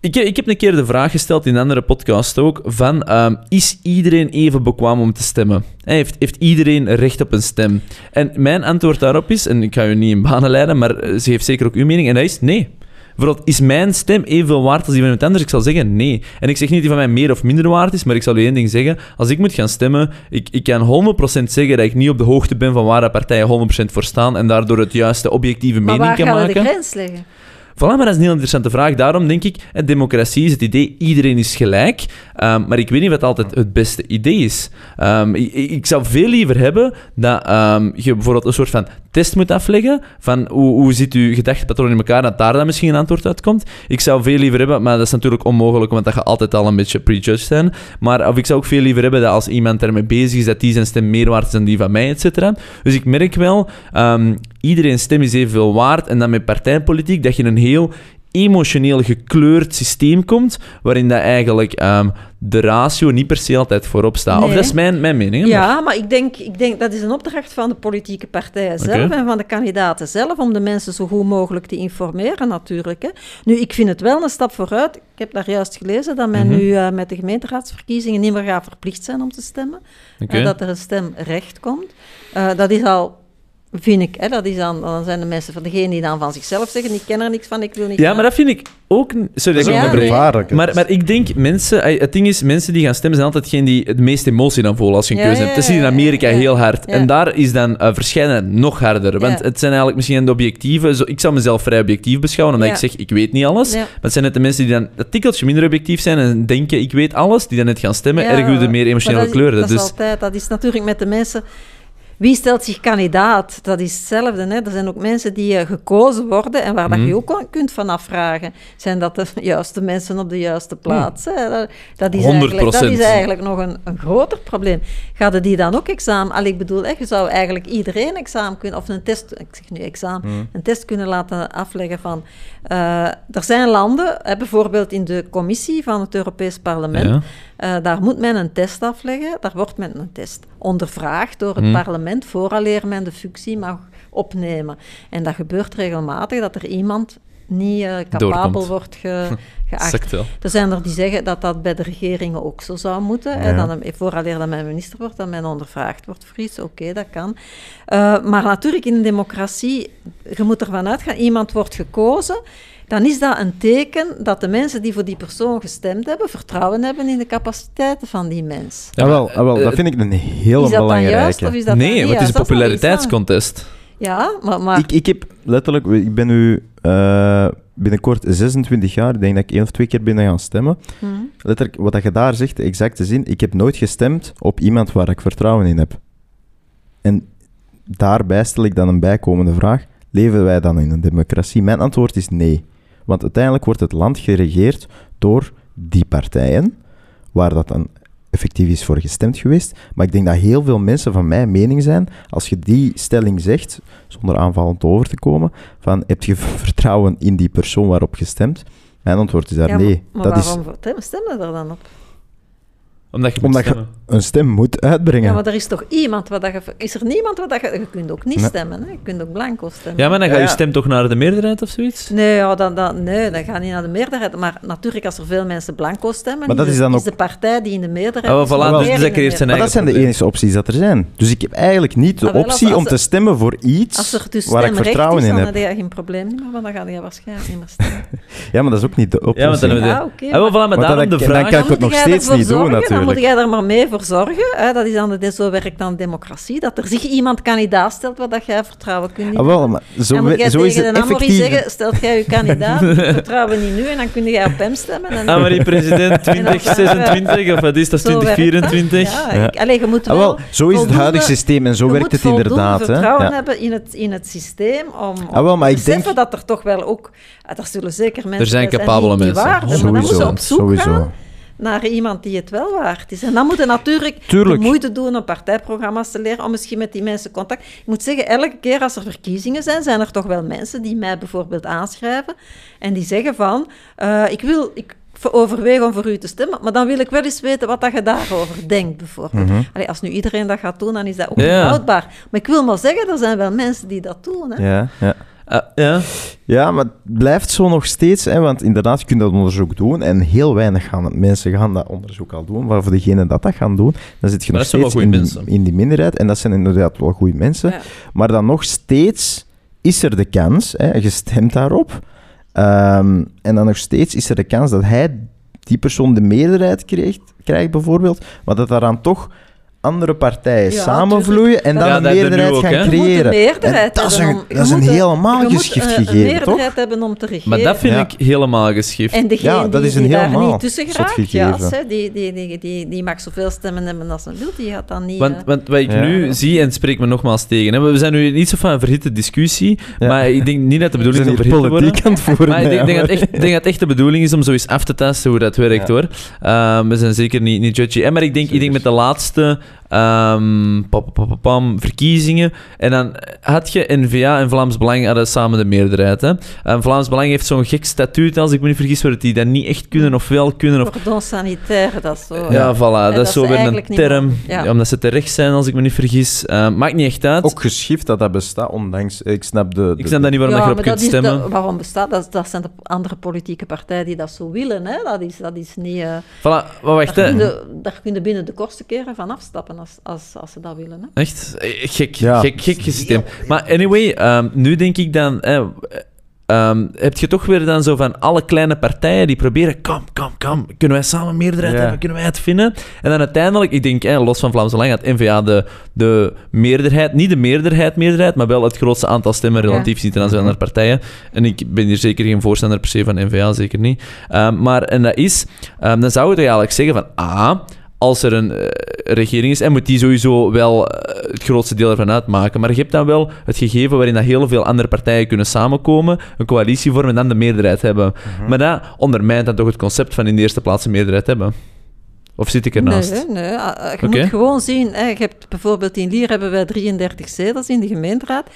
Ik, ik heb een keer de vraag gesteld in een andere podcast ook, van ehm, is iedereen even bekwaam om te stemmen? Heeft, heeft iedereen recht op een stem? En mijn antwoord daarop is, en ik ga u niet in banen leiden, maar eh, ze heeft zeker ook uw mening, en dat is nee. Bijvoorbeeld, is mijn stem evenveel waard als die van iemand anders? Ik zal zeggen nee. En ik zeg niet die van mij meer of minder waard is, maar ik zal u één ding zeggen. Als ik moet gaan stemmen, ik, ik kan 100% zeggen dat ik niet op de hoogte ben van waar de partijen 100% voor staan en daardoor het juiste objectieve Maar mening kan maken. de grens leggen? Voilà, maar dat is een heel interessante vraag. Daarom denk ik, democratie is het idee, iedereen is gelijk. Ehm, maar ik weet niet wat altijd het beste idee is. Ehm, ik zou veel liever hebben dat ehm, je bijvoorbeeld een soort van test moet afleggen van hoe, hoe zit uw gedachtepatroon in elkaar, dat daar dan misschien een antwoord uitkomt. Ik zou veel liever hebben, maar dat is natuurlijk onmogelijk, want dat gaat altijd al een beetje prejudged zijn. Maar of ik zou ook veel liever hebben dat als iemand ermee bezig is, dat die zijn stem meer waard is dan die van mij, et cetera. Dus ik merk wel, ehm iedereen stem is evenveel waard. En dan met partijpolitiek, dat je een heel emotioneel gekleurd systeem komt, waarin dat eigenlijk ehm, de ratio niet per se altijd voorop staat. Of dat is mijn, mijn mening. maar- Ja, maar ik denk, ik denk dat is een opdracht van de politieke partijen zelf en van de kandidaten zelf om de mensen zo goed mogelijk te informeren natuurlijk. Hè. Nu, ik vind het wel een stap vooruit. Ik heb daar juist gelezen dat men Mhm. nu eh, met de gemeenteraadsverkiezingen niet meer gaat verplicht zijn om te stemmen. En dat er een stemrecht komt. Eh, dat is al, vind ik, hè, dat is dan, dan zijn de mensen van degene die dan van zichzelf zeggen, ik ken er niks van, ik wil niet Ja, gaan. maar dat vind ik ook... Sorry, dat is ook gevaarlijk. Maar, maar ik denk, mensen, het ding is, mensen die gaan stemmen zijn altijd geen die het meeste emotie dan voelen als je een Ja, keuze ja, hebt. Dat zie je in Amerika ja. heel hard. Ja. En daar is dan uh, verschijnen nog harder. Want Ja. het zijn eigenlijk misschien de objectieve. Zo, ik zou mezelf vrij objectief beschouwen, omdat Ja. ik zeg, ik weet niet alles. Ja. Maar het zijn net de mensen die dan dat tikkeltje minder objectief zijn en denken, ik weet alles, die dan net gaan stemmen, Ja, erg de meer emotionele dat is- kleuren. Dat is Dus altijd, dat is natuurlijk met de mensen... Wie stelt zich kandidaat? Dat is hetzelfde. Hè? Er zijn ook mensen die eh, gekozen worden en waar dat Mhm. je ook kon- kunt van afvragen. Zijn dat de juiste mensen op de juiste plaats? hè? Dat, dat, is eigenlijk, dat 100%. is eigenlijk nog een, een groter probleem. Gaan die dan ook examen... Allee, ik bedoel, hè, je zou eigenlijk iedereen examen kunnen... Of een test... Ik zeg nu examen. Mhm. Een test kunnen laten afleggen van... eh, er zijn landen, hè, bijvoorbeeld in de commissie van het Europees Parlement... Ja. Eh, daar moet men een test afleggen. Daar wordt men een test ondervraagd door het Hmm. parlement vooraleer men de functie mag opnemen. En dat gebeurt regelmatig dat er iemand niet eh, capabel Doorkomt. wordt ge- geacht. Wel. Er zijn er die zeggen dat dat bij de regeringen ook zo zou moeten. Ja. Dat hem, vooraleer dat men minister wordt, dat men ondervraagd wordt voor iets. Oké, dat kan. Eh, maar natuurlijk, in een democratie, je moet ervan uitgaan, iemand wordt gekozen, dan is dat een teken dat de mensen die voor die persoon gestemd hebben, vertrouwen hebben in de capaciteiten van die mens. Ja, Jawel, eh, dat vind ik een hele is dat dan juist belangrijke. of is dat dan Nee, want het is een wel populariteitscontest. Ja, maar... maar Ik, ik heb letterlijk, ik ben nu eh, binnenkort 26 jaar, ik denk dat ik één of twee keer ben gaan stemmen. Hm. Letterlijk, wat dat je daar zegt, de exacte zin, ik heb nooit gestemd op iemand waar ik vertrouwen in heb. En daarbij stel ik dan een bijkomende vraag, leven wij dan in een democratie? Mijn antwoord is nee. Want uiteindelijk wordt het land geregeerd door die partijen, waar dat dan effectief is voor gestemd geweest. Maar ik denk dat heel veel mensen van mijn mening zijn, als je die stelling zegt, zonder aanvallend over te komen, van heb je vertrouwen in die persoon waarop je stemt? Mijn antwoord is daar ja, maar- nee. Maar, dat is waarom stem- stemmen er dan op? Omdat je Omdat je- een stem moet uitbrengen. Ja, maar er is toch iemand waar dat je... Is er niemand waar dat je... Je kunt ook niet Nee. stemmen, hè? Je kunt ook blanco stemmen. Ja, maar dan gaat Ja, je stem toch naar de meerderheid of zoiets? Nee, ja, dan, dan, nee, dat gaat niet naar de meerderheid. Maar natuurlijk, als er veel mensen blanco stemmen, Maar dat is, is dan is ook- de partij die in de meerderheid Oh, is, voilà, dus dus dat creëert zijn maar dat zijn de enige opties dat er zijn. Dus ik heb eigenlijk niet de Ah, wel, optie als om te stemmen voor iets Als er dus waar ik stemrecht vertrouwen is, in dan heb. heb je geen probleem meer, want dan ga je waarschijnlijk niet meer stemmen. Ja, maar dat is ook niet de optie. Ja, want dan hebben we de... oké, Ah, maar- voilà, maar daarom dan- dan kan ik het nog steeds niet doen, zorgen, Dan moet jij er maar mee voor zorgen. Hè, dat is dan de, zo werkt dan democratie. Dat er zich iemand kandidaat stelt waar dat jij vertrouwen kunt in Ah, wel, maar zo, en moet jij zo is tegen het de Amory effectief. zeggen, stelt jij je kandidaat, ik vertrouw niet nu, en dan kun jij op hem stemmen. En Annemarie, president 2026, of wat is dat, Zo werkt dat. 2024? Ja, Ja. ik- allee, je moet Ah, wel, zo is het huidige systeem en zo werkt het inderdaad. Hè. vertrouwen Ja. hebben in het, in het systeem om, om Ah, wel, maar te ik denk- beseffen dat er toch wel ook... ah, Er zullen zeker mensen zijn capabele die, die mensen. waar zijn, maar dan moeten ze Sowieso, op zoek sowieso. gaan naar iemand die het wel waard is. En dan moeten natuurlijk Tuurlijk. de moeite doen om partijprogramma's te leren, om misschien met die mensen contact... Ik moet zeggen, elke keer als er verkiezingen zijn, zijn er toch wel mensen die mij bijvoorbeeld aanschrijven en die zeggen van, eh, ik wil... Ik, overweeg om voor u te stemmen, maar dan wil ik wel eens weten wat dat je daarover denkt, bijvoorbeeld. Mhm. Allee, als nu iedereen dat gaat doen, dan is dat ook niet houdbaar. Maar ik wil maar zeggen, er zijn wel mensen die dat doen. Hè? Ja, ja. Ah, ja. ja, maar het blijft zo nog steeds, hè, want inderdaad, je kunt dat onderzoek doen en heel weinig gaan het. Mensen gaan dat onderzoek al doen, maar voor degenen dat dat gaan doen, dan zit je Maar nog steeds in, mensen. in die minderheid en dat zijn inderdaad wel goede mensen. Ja. Maar dan nog steeds is er de kans, hè, je stemt daarop, ehm, en dan nog steeds is er de kans dat hij, die persoon, de meerderheid krijgt, krijgt bijvoorbeeld, maar dat daar dan toch andere partijen Ja, samenvloeien en dan Ja, een er meerderheid ook, gaan creëren. meerderheid En dat is een, om- dat is een moet helemaal een- gegeven, een meerderheid toch? hebben om te regeren. Maar dat vind Ja. ik helemaal geschift. En degene Ja, dat die, is een die daar helemaal niet tussen geraakt, hè, die, die, die, die, die mag zoveel stemmen hebben als ze wil, die gaat dan niet... Want, eh, want wat ik Ja. nu zie, en spreek me nogmaals tegen, hè, we zijn nu niet zo van een verhitte discussie, Ja. maar ik denk niet dat de bedoeling is om verhit te worden. politiek aan het voeren. Maar ik denk, dat echt, ik denk dat echt de bedoeling is om zo eens af te testen hoe dat werkt, hoor. Ehm, we zijn zeker niet, niet judgy. En maar ik denk, ik denk met de laatste ehm, pa- pa- pa- pa- pam, verkiezingen, en dan had je N-VA en Vlaams Belang hadden samen de meerderheid. Hè. En Vlaams Belang heeft zo'n gek statuut, als ik me niet vergis, waar die dat niet echt kunnen of wel kunnen. Of... Cordon sanitaire, dat is zo... Ja, voilà, dat, dat is zo ze weer een term. Ja. ja, omdat ze terecht zijn, als ik me niet vergis. Ehm, maakt niet echt uit. Ook geschift dat dat bestaat, ondanks... Ik snap de... ik snap dat niet waarom je erop kunt stemmen. de- waarom bestaat dat? Dat zijn de andere politieke partijen die dat zo willen. Hè? Dat, is, dat is niet... eh, Voilà, maar wacht, daar, hè. kun je, daar kun je binnen de kortste keren van afstappen als, als, als ze dat willen. Hè? Echt? Eh, Gek, Ja. gek, gek systeem. Maar anyway, ehm, nu denk ik dan... eh, ehm, heb je toch weer dan zo van alle kleine partijen die proberen... Kom, kom, kom. Kunnen wij samen meerderheid Ja. hebben? Kunnen wij het vinden? En dan uiteindelijk, ik denk, eh, los van Vlaams Belang, had N-VA de, de meerderheid... Niet de meerderheid, meerderheid, maar wel het grootste aantal stemmen Ja. relatief zien ten aanzien van andere partijen. En ik ben hier zeker geen voorstander per se van N-VA, zeker niet. Ehm, maar, en dat is... ehm, dan zou je toch eigenlijk zeggen van... Ah, als er een eh, regering is, en moet die sowieso wel eh, het grootste deel ervan uitmaken. Maar je hebt dan wel het gegeven waarin dat heel veel andere partijen kunnen samenkomen, een coalitie vormen en dan de meerderheid hebben. Mhm. Maar dat ondermijnt dan toch het concept van in de eerste plaats een meerderheid hebben. Of zit ik ernaast? Nee, nee. ah, ah, Je moet gewoon zien, hè, je hebt bijvoorbeeld in Lier hebben wij 33 zetels in de gemeenteraad.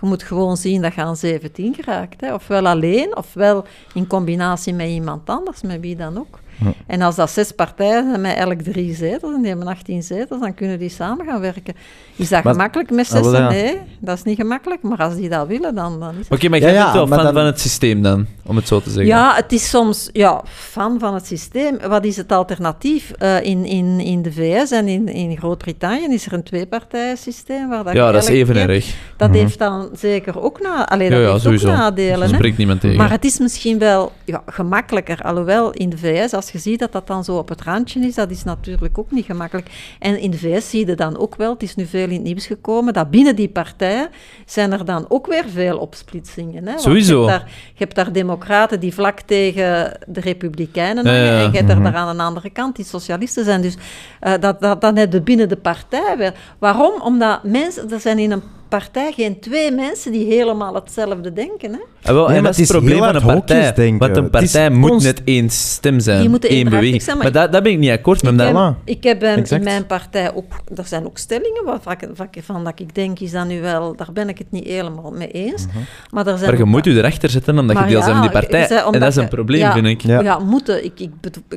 Je moet gewoon zien dat je aan 17 geraakt. Hè. Ofwel alleen, ofwel in combinatie met iemand anders, met wie dan ook. Ja. En als dat zes partijen zijn met elk drie zetels, en die hebben 18 zetels, dan kunnen die samen gaan werken. Is dat Maar- gemakkelijk met Ah, ja. Nee, dat is niet gemakkelijk. Maar als die dat willen, dan, dan is het... Oké, maar jij ja, bent wel dan- van het systeem dan? Om het zo te zeggen. Ja, het is soms ja, fan van het systeem. Wat is het alternatief? Eh, in, in, in de VS en in, in Groot-Brittannië is er een tweepartijensysteem. Waar dat ja, dat is even erg. Dat Mhm. heeft dan zeker ook, na, allee, dat Ja, heeft sowieso. ook nadelen. Dat spreekt niemand tegen. Maar het is misschien wel ja, gemakkelijker. Alhoewel in de VS, als je ziet dat dat dan zo op het randje is, dat is natuurlijk ook niet gemakkelijk. En in de VS zie je dan ook wel, het is nu veel in het nieuws gekomen, dat binnen die partijen zijn er dan ook weer veel opsplitsingen. Hè? Want Sowieso. Je hebt, daar, je hebt daar democraten die vlak tegen de republikeinen hangen, en je hebt er Mhm. daar aan de andere kant die socialisten zijn. Dus eh, dat, dat, dan heb je binnen de partij weer. Waarom? Omdat mensen, er zijn in een partij geen twee mensen die helemaal hetzelfde denken. Hè? Ah, wel, Nee, en dat is het probleem van een partij. Want een partij moet const- net één stem zijn, één beweging. zijn, maar maar- daar, daar ben ik niet akkoord met. Ik heb, ik heb eh, in mijn partij ook, er zijn ook stellingen waarvan ik, van, van dat ik denk, is dat nu wel, daar ben ik het niet helemaal mee eens. Mhm. Maar, er zijn maar je moet je erachter zetten omdat je deel bent van die ja, partij. zei, en dat is een probleem, ja, vind ik. Ja. Ja, moeten. Ik, ik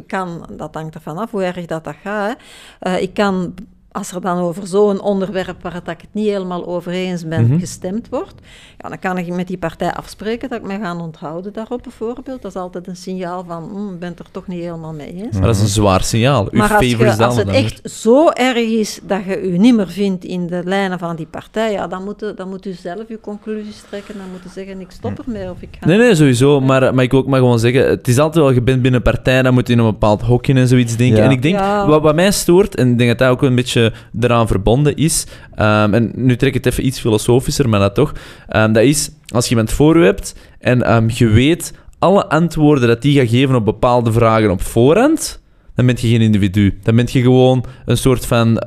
kan, dat hangt ervan af hoe erg dat, dat gaat. Hè. Eh, ik kan, als er dan over zo'n onderwerp waar dat ik het niet helemaal over eens ben, Mhm. gestemd wordt, ja, dan kan ik met die partij afspreken dat ik mij ga onthouden daarop bijvoorbeeld. Dat is altijd een signaal van, hm, ik ben het er toch niet helemaal mee eens. Maar dat is een zwaar signaal. Uw Maar als, je, als dan het echt zo erg is dat je je niet meer vindt in de lijnen van die partij, ja, dan, moet dan moet u zelf je conclusies trekken. Dan moet je zeggen, ik stop ermee of ik ga... Nee, nee, sowieso. Maar, maar ik wil ook maar gewoon zeggen, het is altijd wel, je bent binnen een partij, dan moet je in een bepaald hokje en zoiets denken. Ja. En ik denk, Ja. wat, wat mij stoort, en ik denk dat dat ook een beetje eraan verbonden is, ehm, en nu trek ik het even iets filosofischer, maar dat toch, ehm, dat is, als je iemand voor je hebt en ehm, je weet alle antwoorden dat die gaat geven op bepaalde vragen op voorhand, dan ben je geen individu. Dan ben je gewoon een soort van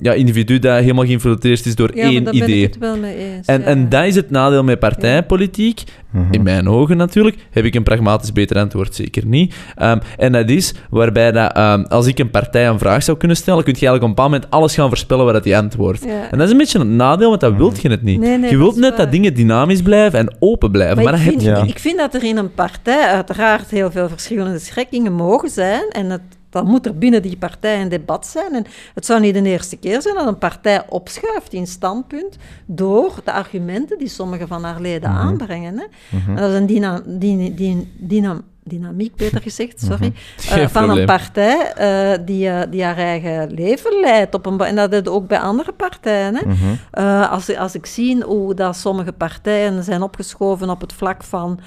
ja, individu dat helemaal geïnfiltreerd is door ja, één ben idee. ik het wel mee eens. En, ja. en dat is het nadeel met partijpolitiek. Mhm. In mijn ogen natuurlijk. Heb ik een pragmatisch beter antwoord? Zeker niet. Ehm, en dat is waarbij dat, ehm, als ik een partij een vraag zou kunnen stellen, kun je eigenlijk op een bepaald moment alles gaan voorspellen wat dat die antwoordt. Ja. En dat is een beetje een nadeel, want dat wilt je het niet. Nee, nee, je wilt net waar. dat dingen dynamisch blijven en open blijven. Maar, Maar dat ik, heb vind, je Ja. niet. ik vind dat er in een partij uiteraard heel veel verschillende schrikkingen mogen zijn. En het, dan moet er binnen die partij een debat zijn. En het zou niet de eerste keer zijn dat een partij opschuift in standpunt door de argumenten die sommige van haar leden Mhm. aanbrengen. Hè. En dat is een dyna, dyna- dyna- dyna- dynamiek, beter gezegd, sorry, eh, Mhm. Van een partij eh, die, eh, die haar eigen leven leidt. Op een, en dat is ook bij andere partijen. Hè. Mhm. Als, als ik zie hoe dat sommige partijen zijn opgeschoven op het vlak van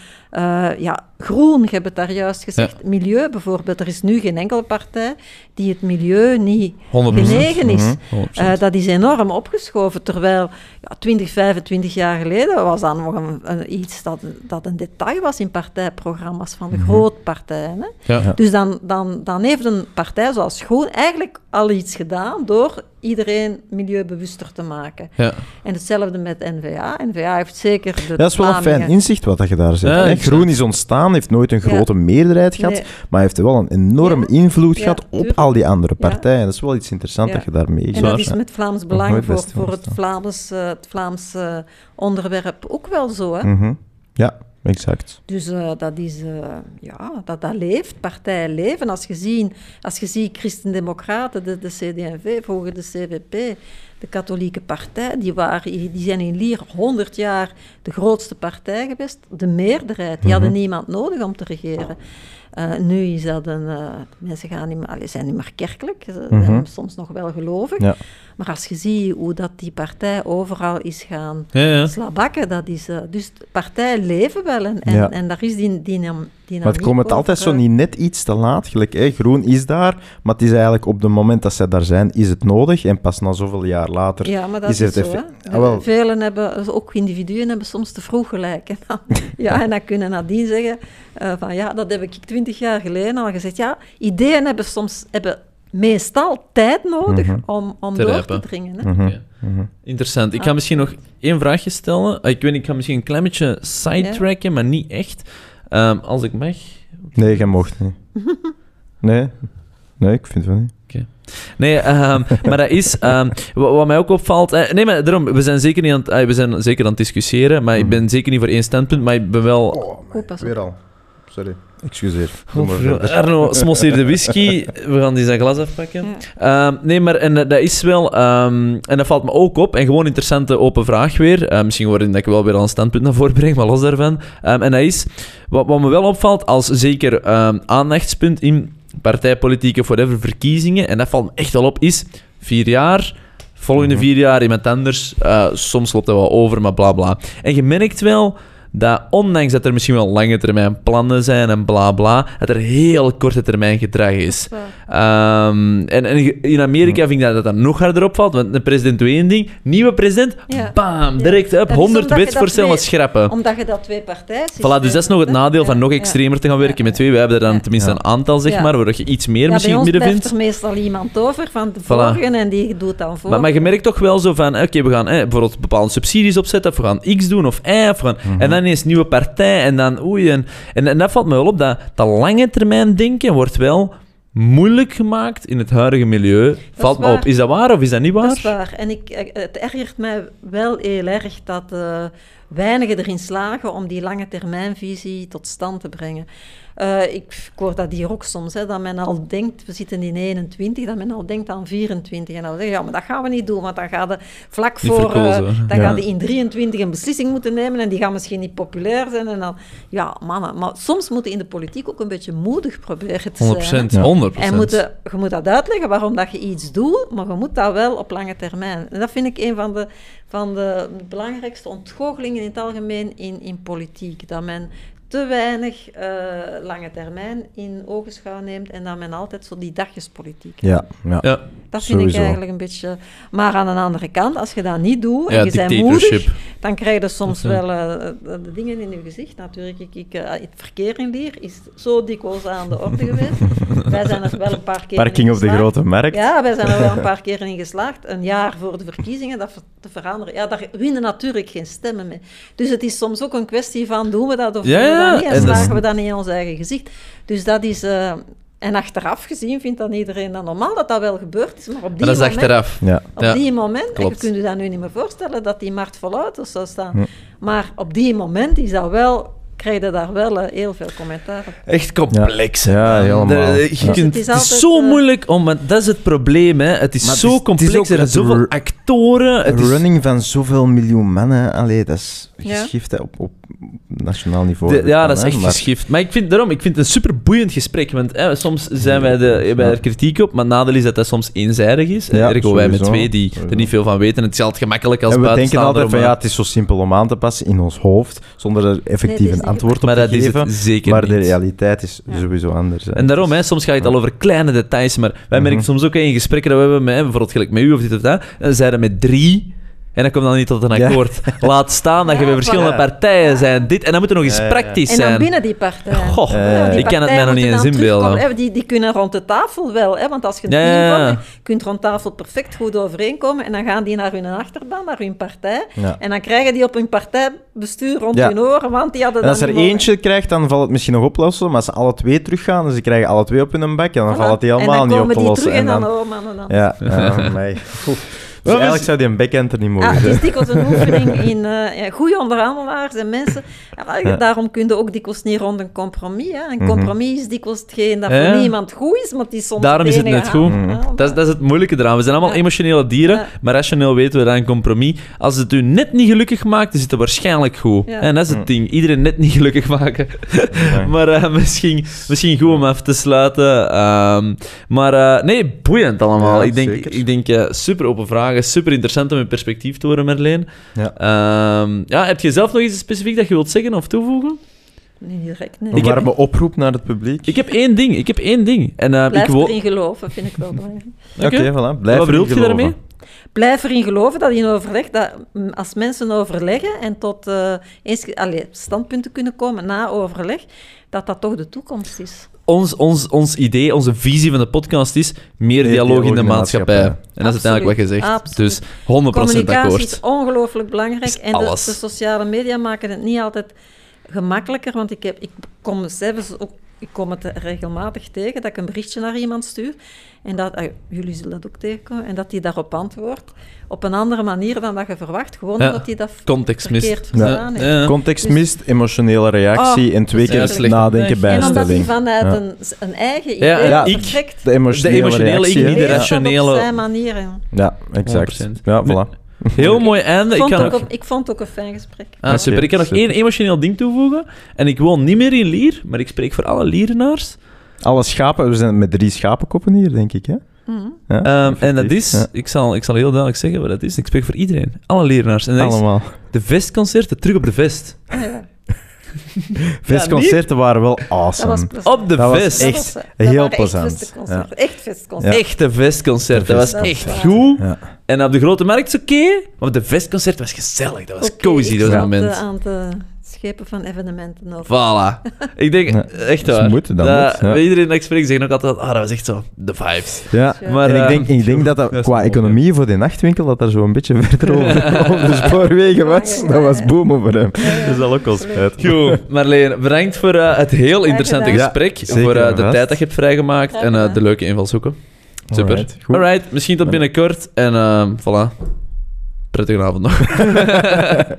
ja, groen, je hebt het daar juist gezegd, milieu bijvoorbeeld. Er is nu geen enkele partij die het milieu niet 100%. genegen is. Mhm. 100%. Eh, dat is enorm opgeschoven, terwijl ja, 20, 25 jaar geleden was dat nog een, een- iets dat, dat een detail was in partijprogramma's van de grote partijen. Hè. ja. Dus dan, dan, dan heeft een partij zoals Groen eigenlijk al iets gedaan door iedereen milieubewuster te maken. Ja. En hetzelfde met N-VA. N-VA heeft zeker de Dat is wel een fijn inzicht wat dat je daar zegt. Ja, hè. exact. Groen is ontstaan, heeft nooit een Ja. grote meerderheid gehad, Nee. maar heeft wel een enorme Ja. invloed Ja, gehad op al die andere Ja. partijen. Dat is wel iets interessants Ja. dat je daarmee En dat is met Vlaams Belang voor, voor het. Vlaams, eh, het Vlaams onderwerp ook wel zo. Hè? Mhm. Ja, exact. Dus eh, dat, is, eh, ja, dat, dat leeft, partijen leven. Als je, zien, als je ziet Christen-Democraten, de, de CD&V, vroeger de CVP, de katholieke partij, die, waren, die zijn in Lier 100 jaar de grootste partij geweest, de meerderheid. Die hadden Mhm. niemand nodig om te regeren. Eh, nu is dat een... mensen gaan niet meer, allee, zijn niet meer kerkelijk, ze Mhm. zijn soms nog wel gelovig. Ja. Maar als je ziet hoe dat die partij overal is gaan Ja, ja. slabakken, dat is... eh, dus partijen leven wel en, en, Ja. en daar is die, die, die Maar het komt het altijd zo niet net iets te laat. Gelijk, hè, groen is daar, maar het is eigenlijk op het moment dat zij daar zijn, is het nodig. En pas na zoveel jaar later Ja, maar dat is is, het zo. even- Hè? Ah, wel. Velen hebben, ook individuen hebben soms te vroeg gelijk. En dan, ja, en dan kunnen nadien zeggen eh, van ja, dat heb ik twintig jaar geleden al gezegd. Ja, ideeën hebben soms hebben meestal tijd nodig Mhm. om, om Te door rijpen. te dringen. Hè? Mhm, mhm. Interessant. Ik ga Ah. misschien nog één vraagje stellen. Eh, Ik weet niet, ik ga misschien een klein beetje sidetracken, maar niet echt. Ehm, als ik mag. Nee, jij mocht niet. Nee, nee, ik vind het wel niet. Nee, ehm, maar dat is... ehm, wa- wat, mij ook opvalt... eh, nee, maar daarom, we zijn zeker niet aan het, eh, we zijn zeker aan het discussiëren, maar ik ben zeker niet voor één standpunt, maar ik ben wel... Oh, weer al. Sorry. Excuseer. Arno smost hier de whisky. We gaan die zijn glas afpakken. Ehm, nee, maar en, eh, dat is wel... ehm, en dat valt me ook op. En gewoon interessante open vraag weer. Eh, misschien waarin ik wel weer al een standpunt naar voren breng, maar los daarvan. Ehm, en dat is... Wat, wat me wel opvalt als zeker ehm, aandachtspunt in partijpolitieke whatever verkiezingen, en dat valt me echt wel op, is vier jaar... Volgende Mhm. vier jaar iemand anders. eh, soms loopt dat wel over, maar bla bla. En je merkt wel dat ondanks dat er misschien wel lange termijn plannen zijn en bla bla, dat er heel korte termijn gedrag is. Ehm, en, en in Amerika vind ik dat dat dan nog harder opvalt, want de president doet één ding, nieuwe president, Ja. bam, Ja. direct is 100 omdat je wetsvoorstellen schrappen. Omdat je dat twee partijen Voilà, dus dat is nog het nadeel van nog extremer te gaan werken met twee. Wij hebben er dan Ja. tenminste Ja. een aantal, zeg Ja. maar, waar je iets meer ja, misschien in het midden vindt. er meestal iemand over van de Voilà. vorige en die doet dan voor. Maar, maar je merkt toch wel zo van, oké, we gaan eh, bijvoorbeeld bepaalde subsidies opzetten, of we gaan X doen, of Y, of we gaan, en dan ineens nieuwe partij, en dan oei. En, en, en dat valt me wel op, dat, dat lange termijn denken wordt wel moeilijk gemaakt in het huidige milieu. Valt me op. Is dat waar of is dat niet waar? Dat is waar. En ik, eh, het ergert mij wel heel erg dat eh, weinigen erin slagen om die lange termijnvisie tot stand te brengen. Eh, ik, ik hoor dat hier ook soms, hè, dat men al denkt, we zitten in 21, dat men al denkt aan 24. En dan zeggen ja, maar dat gaan we niet doen, want dan gaan we vlak Niet voor, eh, dan Ja. gaan die in 23 een beslissing moeten nemen en die gaan misschien niet populair zijn. En dan, ja, mannen, maar soms moeten in de politiek ook een beetje moedig proberen te 100%. zijn. hè. 100%. En moeten, je moet dat uitleggen waarom dat je iets doet, maar je moet dat wel op lange termijn. En dat vind ik een van de, van de belangrijkste ontgoochelingen in het algemeen in, in politiek. Dat men te weinig eh, lange termijn in ogenschouw neemt en dat men altijd zo die dagjespolitiek. Ja, ja. Ja, Dat vind ik eigenlijk een beetje... Maar aan de andere kant, als je dat niet doet en ja je bent moedig. Dan krijg je soms Dat is, wel eh, de dingen in je gezicht. Natuurlijk, ik, ik, eh, het verkeer in Lier is zo dikwijls aan de orde geweest. Wij zijn er wel een paar keer Parking in op de grote markt. Ja, wij zijn er wel een paar keer in geslaagd, een jaar voor de verkiezingen, dat te veranderen. Ja, daar winnen natuurlijk geen stemmen mee. Dus het is soms ook een kwestie van, doen we dat of Ja, doen we dat niet? En slagen we dat niet in ons eigen gezicht? Dus dat is... eh, en achteraf gezien vindt dan iedereen dat normaal dat dat wel gebeurd is, maar op die Maar dat is moment... achteraf. Ja. Op Ja, die moment, en je klopt. kunt je dat nu niet meer voorstellen, dat die markt vol auto's zou staan. Hm. Maar op die moment is dat wel, krijg je daar wel eh, heel veel commentaar op. Echt complex. Ja, man. helemaal. De- je Ja. kunt- Dus het het, is is altijd, zo eh, moeilijk om... want Dat is het probleem, hè. Het is Maar het zo is- het is complex. ook er zijn het zoveel actoren. Het is, running van zoveel miljoen mannen, allee, dat is geschift hè, op, op nationaal niveau. de- ja, dat is echt maar- geschift. Maar ik vind, daarom, ik vind het een super boeiend gesprek. Want hè, soms zijn wij, de, wij er kritiek op, maar het nadeel is dat dat soms eenzijdig is. Ja, Ergo wij met twee die Sowieso. er niet veel van weten. Het is altijd gemakkelijk als En we denken altijd van om, ja, eh, het is zo simpel om aan te passen in ons hoofd, zonder er effectief Nee, dat is een niet antwoord op Maar te dat is zeker maar de niet. realiteit is Ja. sowieso anders. hè. En daarom, hè, soms gaat het al over kleine details, maar wij Mhm. merken soms ook hè, in gesprekken dat we hebben met, bijvoorbeeld gelijk met u of dit of dat, dan zijn er met drie, en dan komt dan niet tot een Ja. akkoord. Laat staan dat je bij verschillende partijen zijn, dit, en dan moet er nog eens Ja, ja, ja. praktisch En zijn. dan binnen die partij. Goh, Ja, die ik kan het mij partijen nog niet eens dan inbeelden. Die, die kunnen rond de tafel wel, hè, want als je Ja, team je kunt rond tafel perfect goed overeenkomen en dan gaan die naar hun achterban, naar hun partij. Ja. En dan krijgen die op hun partijbestuur rond Ja. hun oren, want die hadden En als dan er niet eentje krijgt, dan valt het misschien nog oplossen. Maar als ze alle twee teruggaan en ze krijgen alle twee op hun ja, dan Voilà. valt het helemaal en dan niet op komen te die lossen. terug en dan, dan, oh dan. ja, ja, mij. Dus eigenlijk zou die een backhand er niet mogen Ah, het zijn. is dikwijls een oefening in eh, ja, goede onderhandelaars en mensen. Ja, Ja. Daarom kun je ook dikwijls niet rond een compromis. Hè. Een Mhm. compromis is dikwijls hetgeen dat Ja. voor niemand goed is, maar het is soms Daarom is het net goed. Ja, Dat is, dat is het moeilijke eraan. We zijn allemaal Ja. emotionele dieren, Ja. maar rationeel weten we dat een compromis. Als het u net niet gelukkig maakt, is het waarschijnlijk goed. Ja. En dat is het Mm. ding. Iedereen net niet gelukkig maken. Ja. maar eh, misschien, misschien goed om af te sluiten. Ehm, maar eh, nee, boeiend allemaal. Ja, ik denk, ik denk eh, super open vragen. Super interessant om in perspectief te horen, Marleen. Ja. Ehm, ja, heb je zelf nog iets specifiek dat je wilt zeggen of toevoegen? Niet direct, nee. Een Ik heb- warme oproep naar het publiek. Ik heb één ding. Ik heb één ding. En, eh, Blijf ik erin geloven, vind ik wel belangrijk. Oké, voilà. Blijf Wat bedoelt je daarmee? Blijf erin geloven dat in overleg, dat als mensen overleggen en tot eh, eens, allee, standpunten kunnen komen na overleg, dat dat toch de toekomst is. ons, ons, ons idee, onze visie van de podcast is meer Meer dialoog in de maatschappij. En dat is uiteindelijk wat je zegt. Absoluut. Dus 100% Communicatie is akkoord. ongelooflijk belangrijk. Is En de, de sociale media maken het niet altijd gemakkelijker. Want ik, heb, ik kom zelfs ook ik kom het regelmatig tegen dat ik een berichtje naar iemand stuur en dat, ah, jullie zullen dat ook tegenkomen, en dat die daarop antwoordt op een andere manier dan dat je verwacht, gewoon Ja, omdat hij dat Context mist. verkeerd heeft. Ja. Context Dus- mist, emotionele reactie Oh, en twee keer nadenken, Nee. En omdat hij bijstelling. vanuit Ja. een, een eigen idee Ja, ja. vertrekt, De emotionele, De emotionele reactie, ik, niet de rationele- op zijn manier. Ja, exact. 100%. Ja, Nee. voilà. Heel mooi einde. Ik Ik kan ook ik vond het ook een fijn gesprek. Ah, super. Ik kan nog Super. één emotioneel ding toevoegen. En ik woon niet meer in Lier, maar ik spreek voor alle Lierenaars. Alle schapen, we zijn met drie schapenkoppen hier, denk ik. Hè? Mhm. Ja, Ehm, en dat is, Ja. ik, zal, ik zal heel duidelijk zeggen wat dat is. Ik spreek voor iedereen. Alle Lierenaars. En Allemaal. de vestconcerten terug op de vest. Ja. Festconcerten waren wel Dat awesome. was. Op de Dat was vest. Dat echt was, heel plezant. Echt. Echt festconcerten. Echte vestconcerten. Dat was echt goed. Ja. En op de Grote Markt is oké. maar op de vestconcert was gezellig. Dat was cozy, dat moment. eh, aan de schepen van evenementen over. Voilà. Ik denk, Ja, echt dat waar. moet, dat moet, ja. Iedereen dat ik spreek zegt ook altijd, ah, dat was echt zo, de vibes. Ja. Ja. Maar, en ik eh, denk, ik denk dat dat dat qua mooi, economie voor de nachtwinkel, dat er zo een beetje verder over, over de spoorwegen was. Dat was boom voor hem. Dat zal ook wel spijt. Goed, Marleen, bedankt voor eh, het heel interessante gesprek. Ja, zeker voor eh, de vast. tijd dat je hebt vrijgemaakt en eh, de leuke invalshoeken. Super. Alright. Alright, misschien tot binnenkort. En ehm voilà. Prettige avond nog.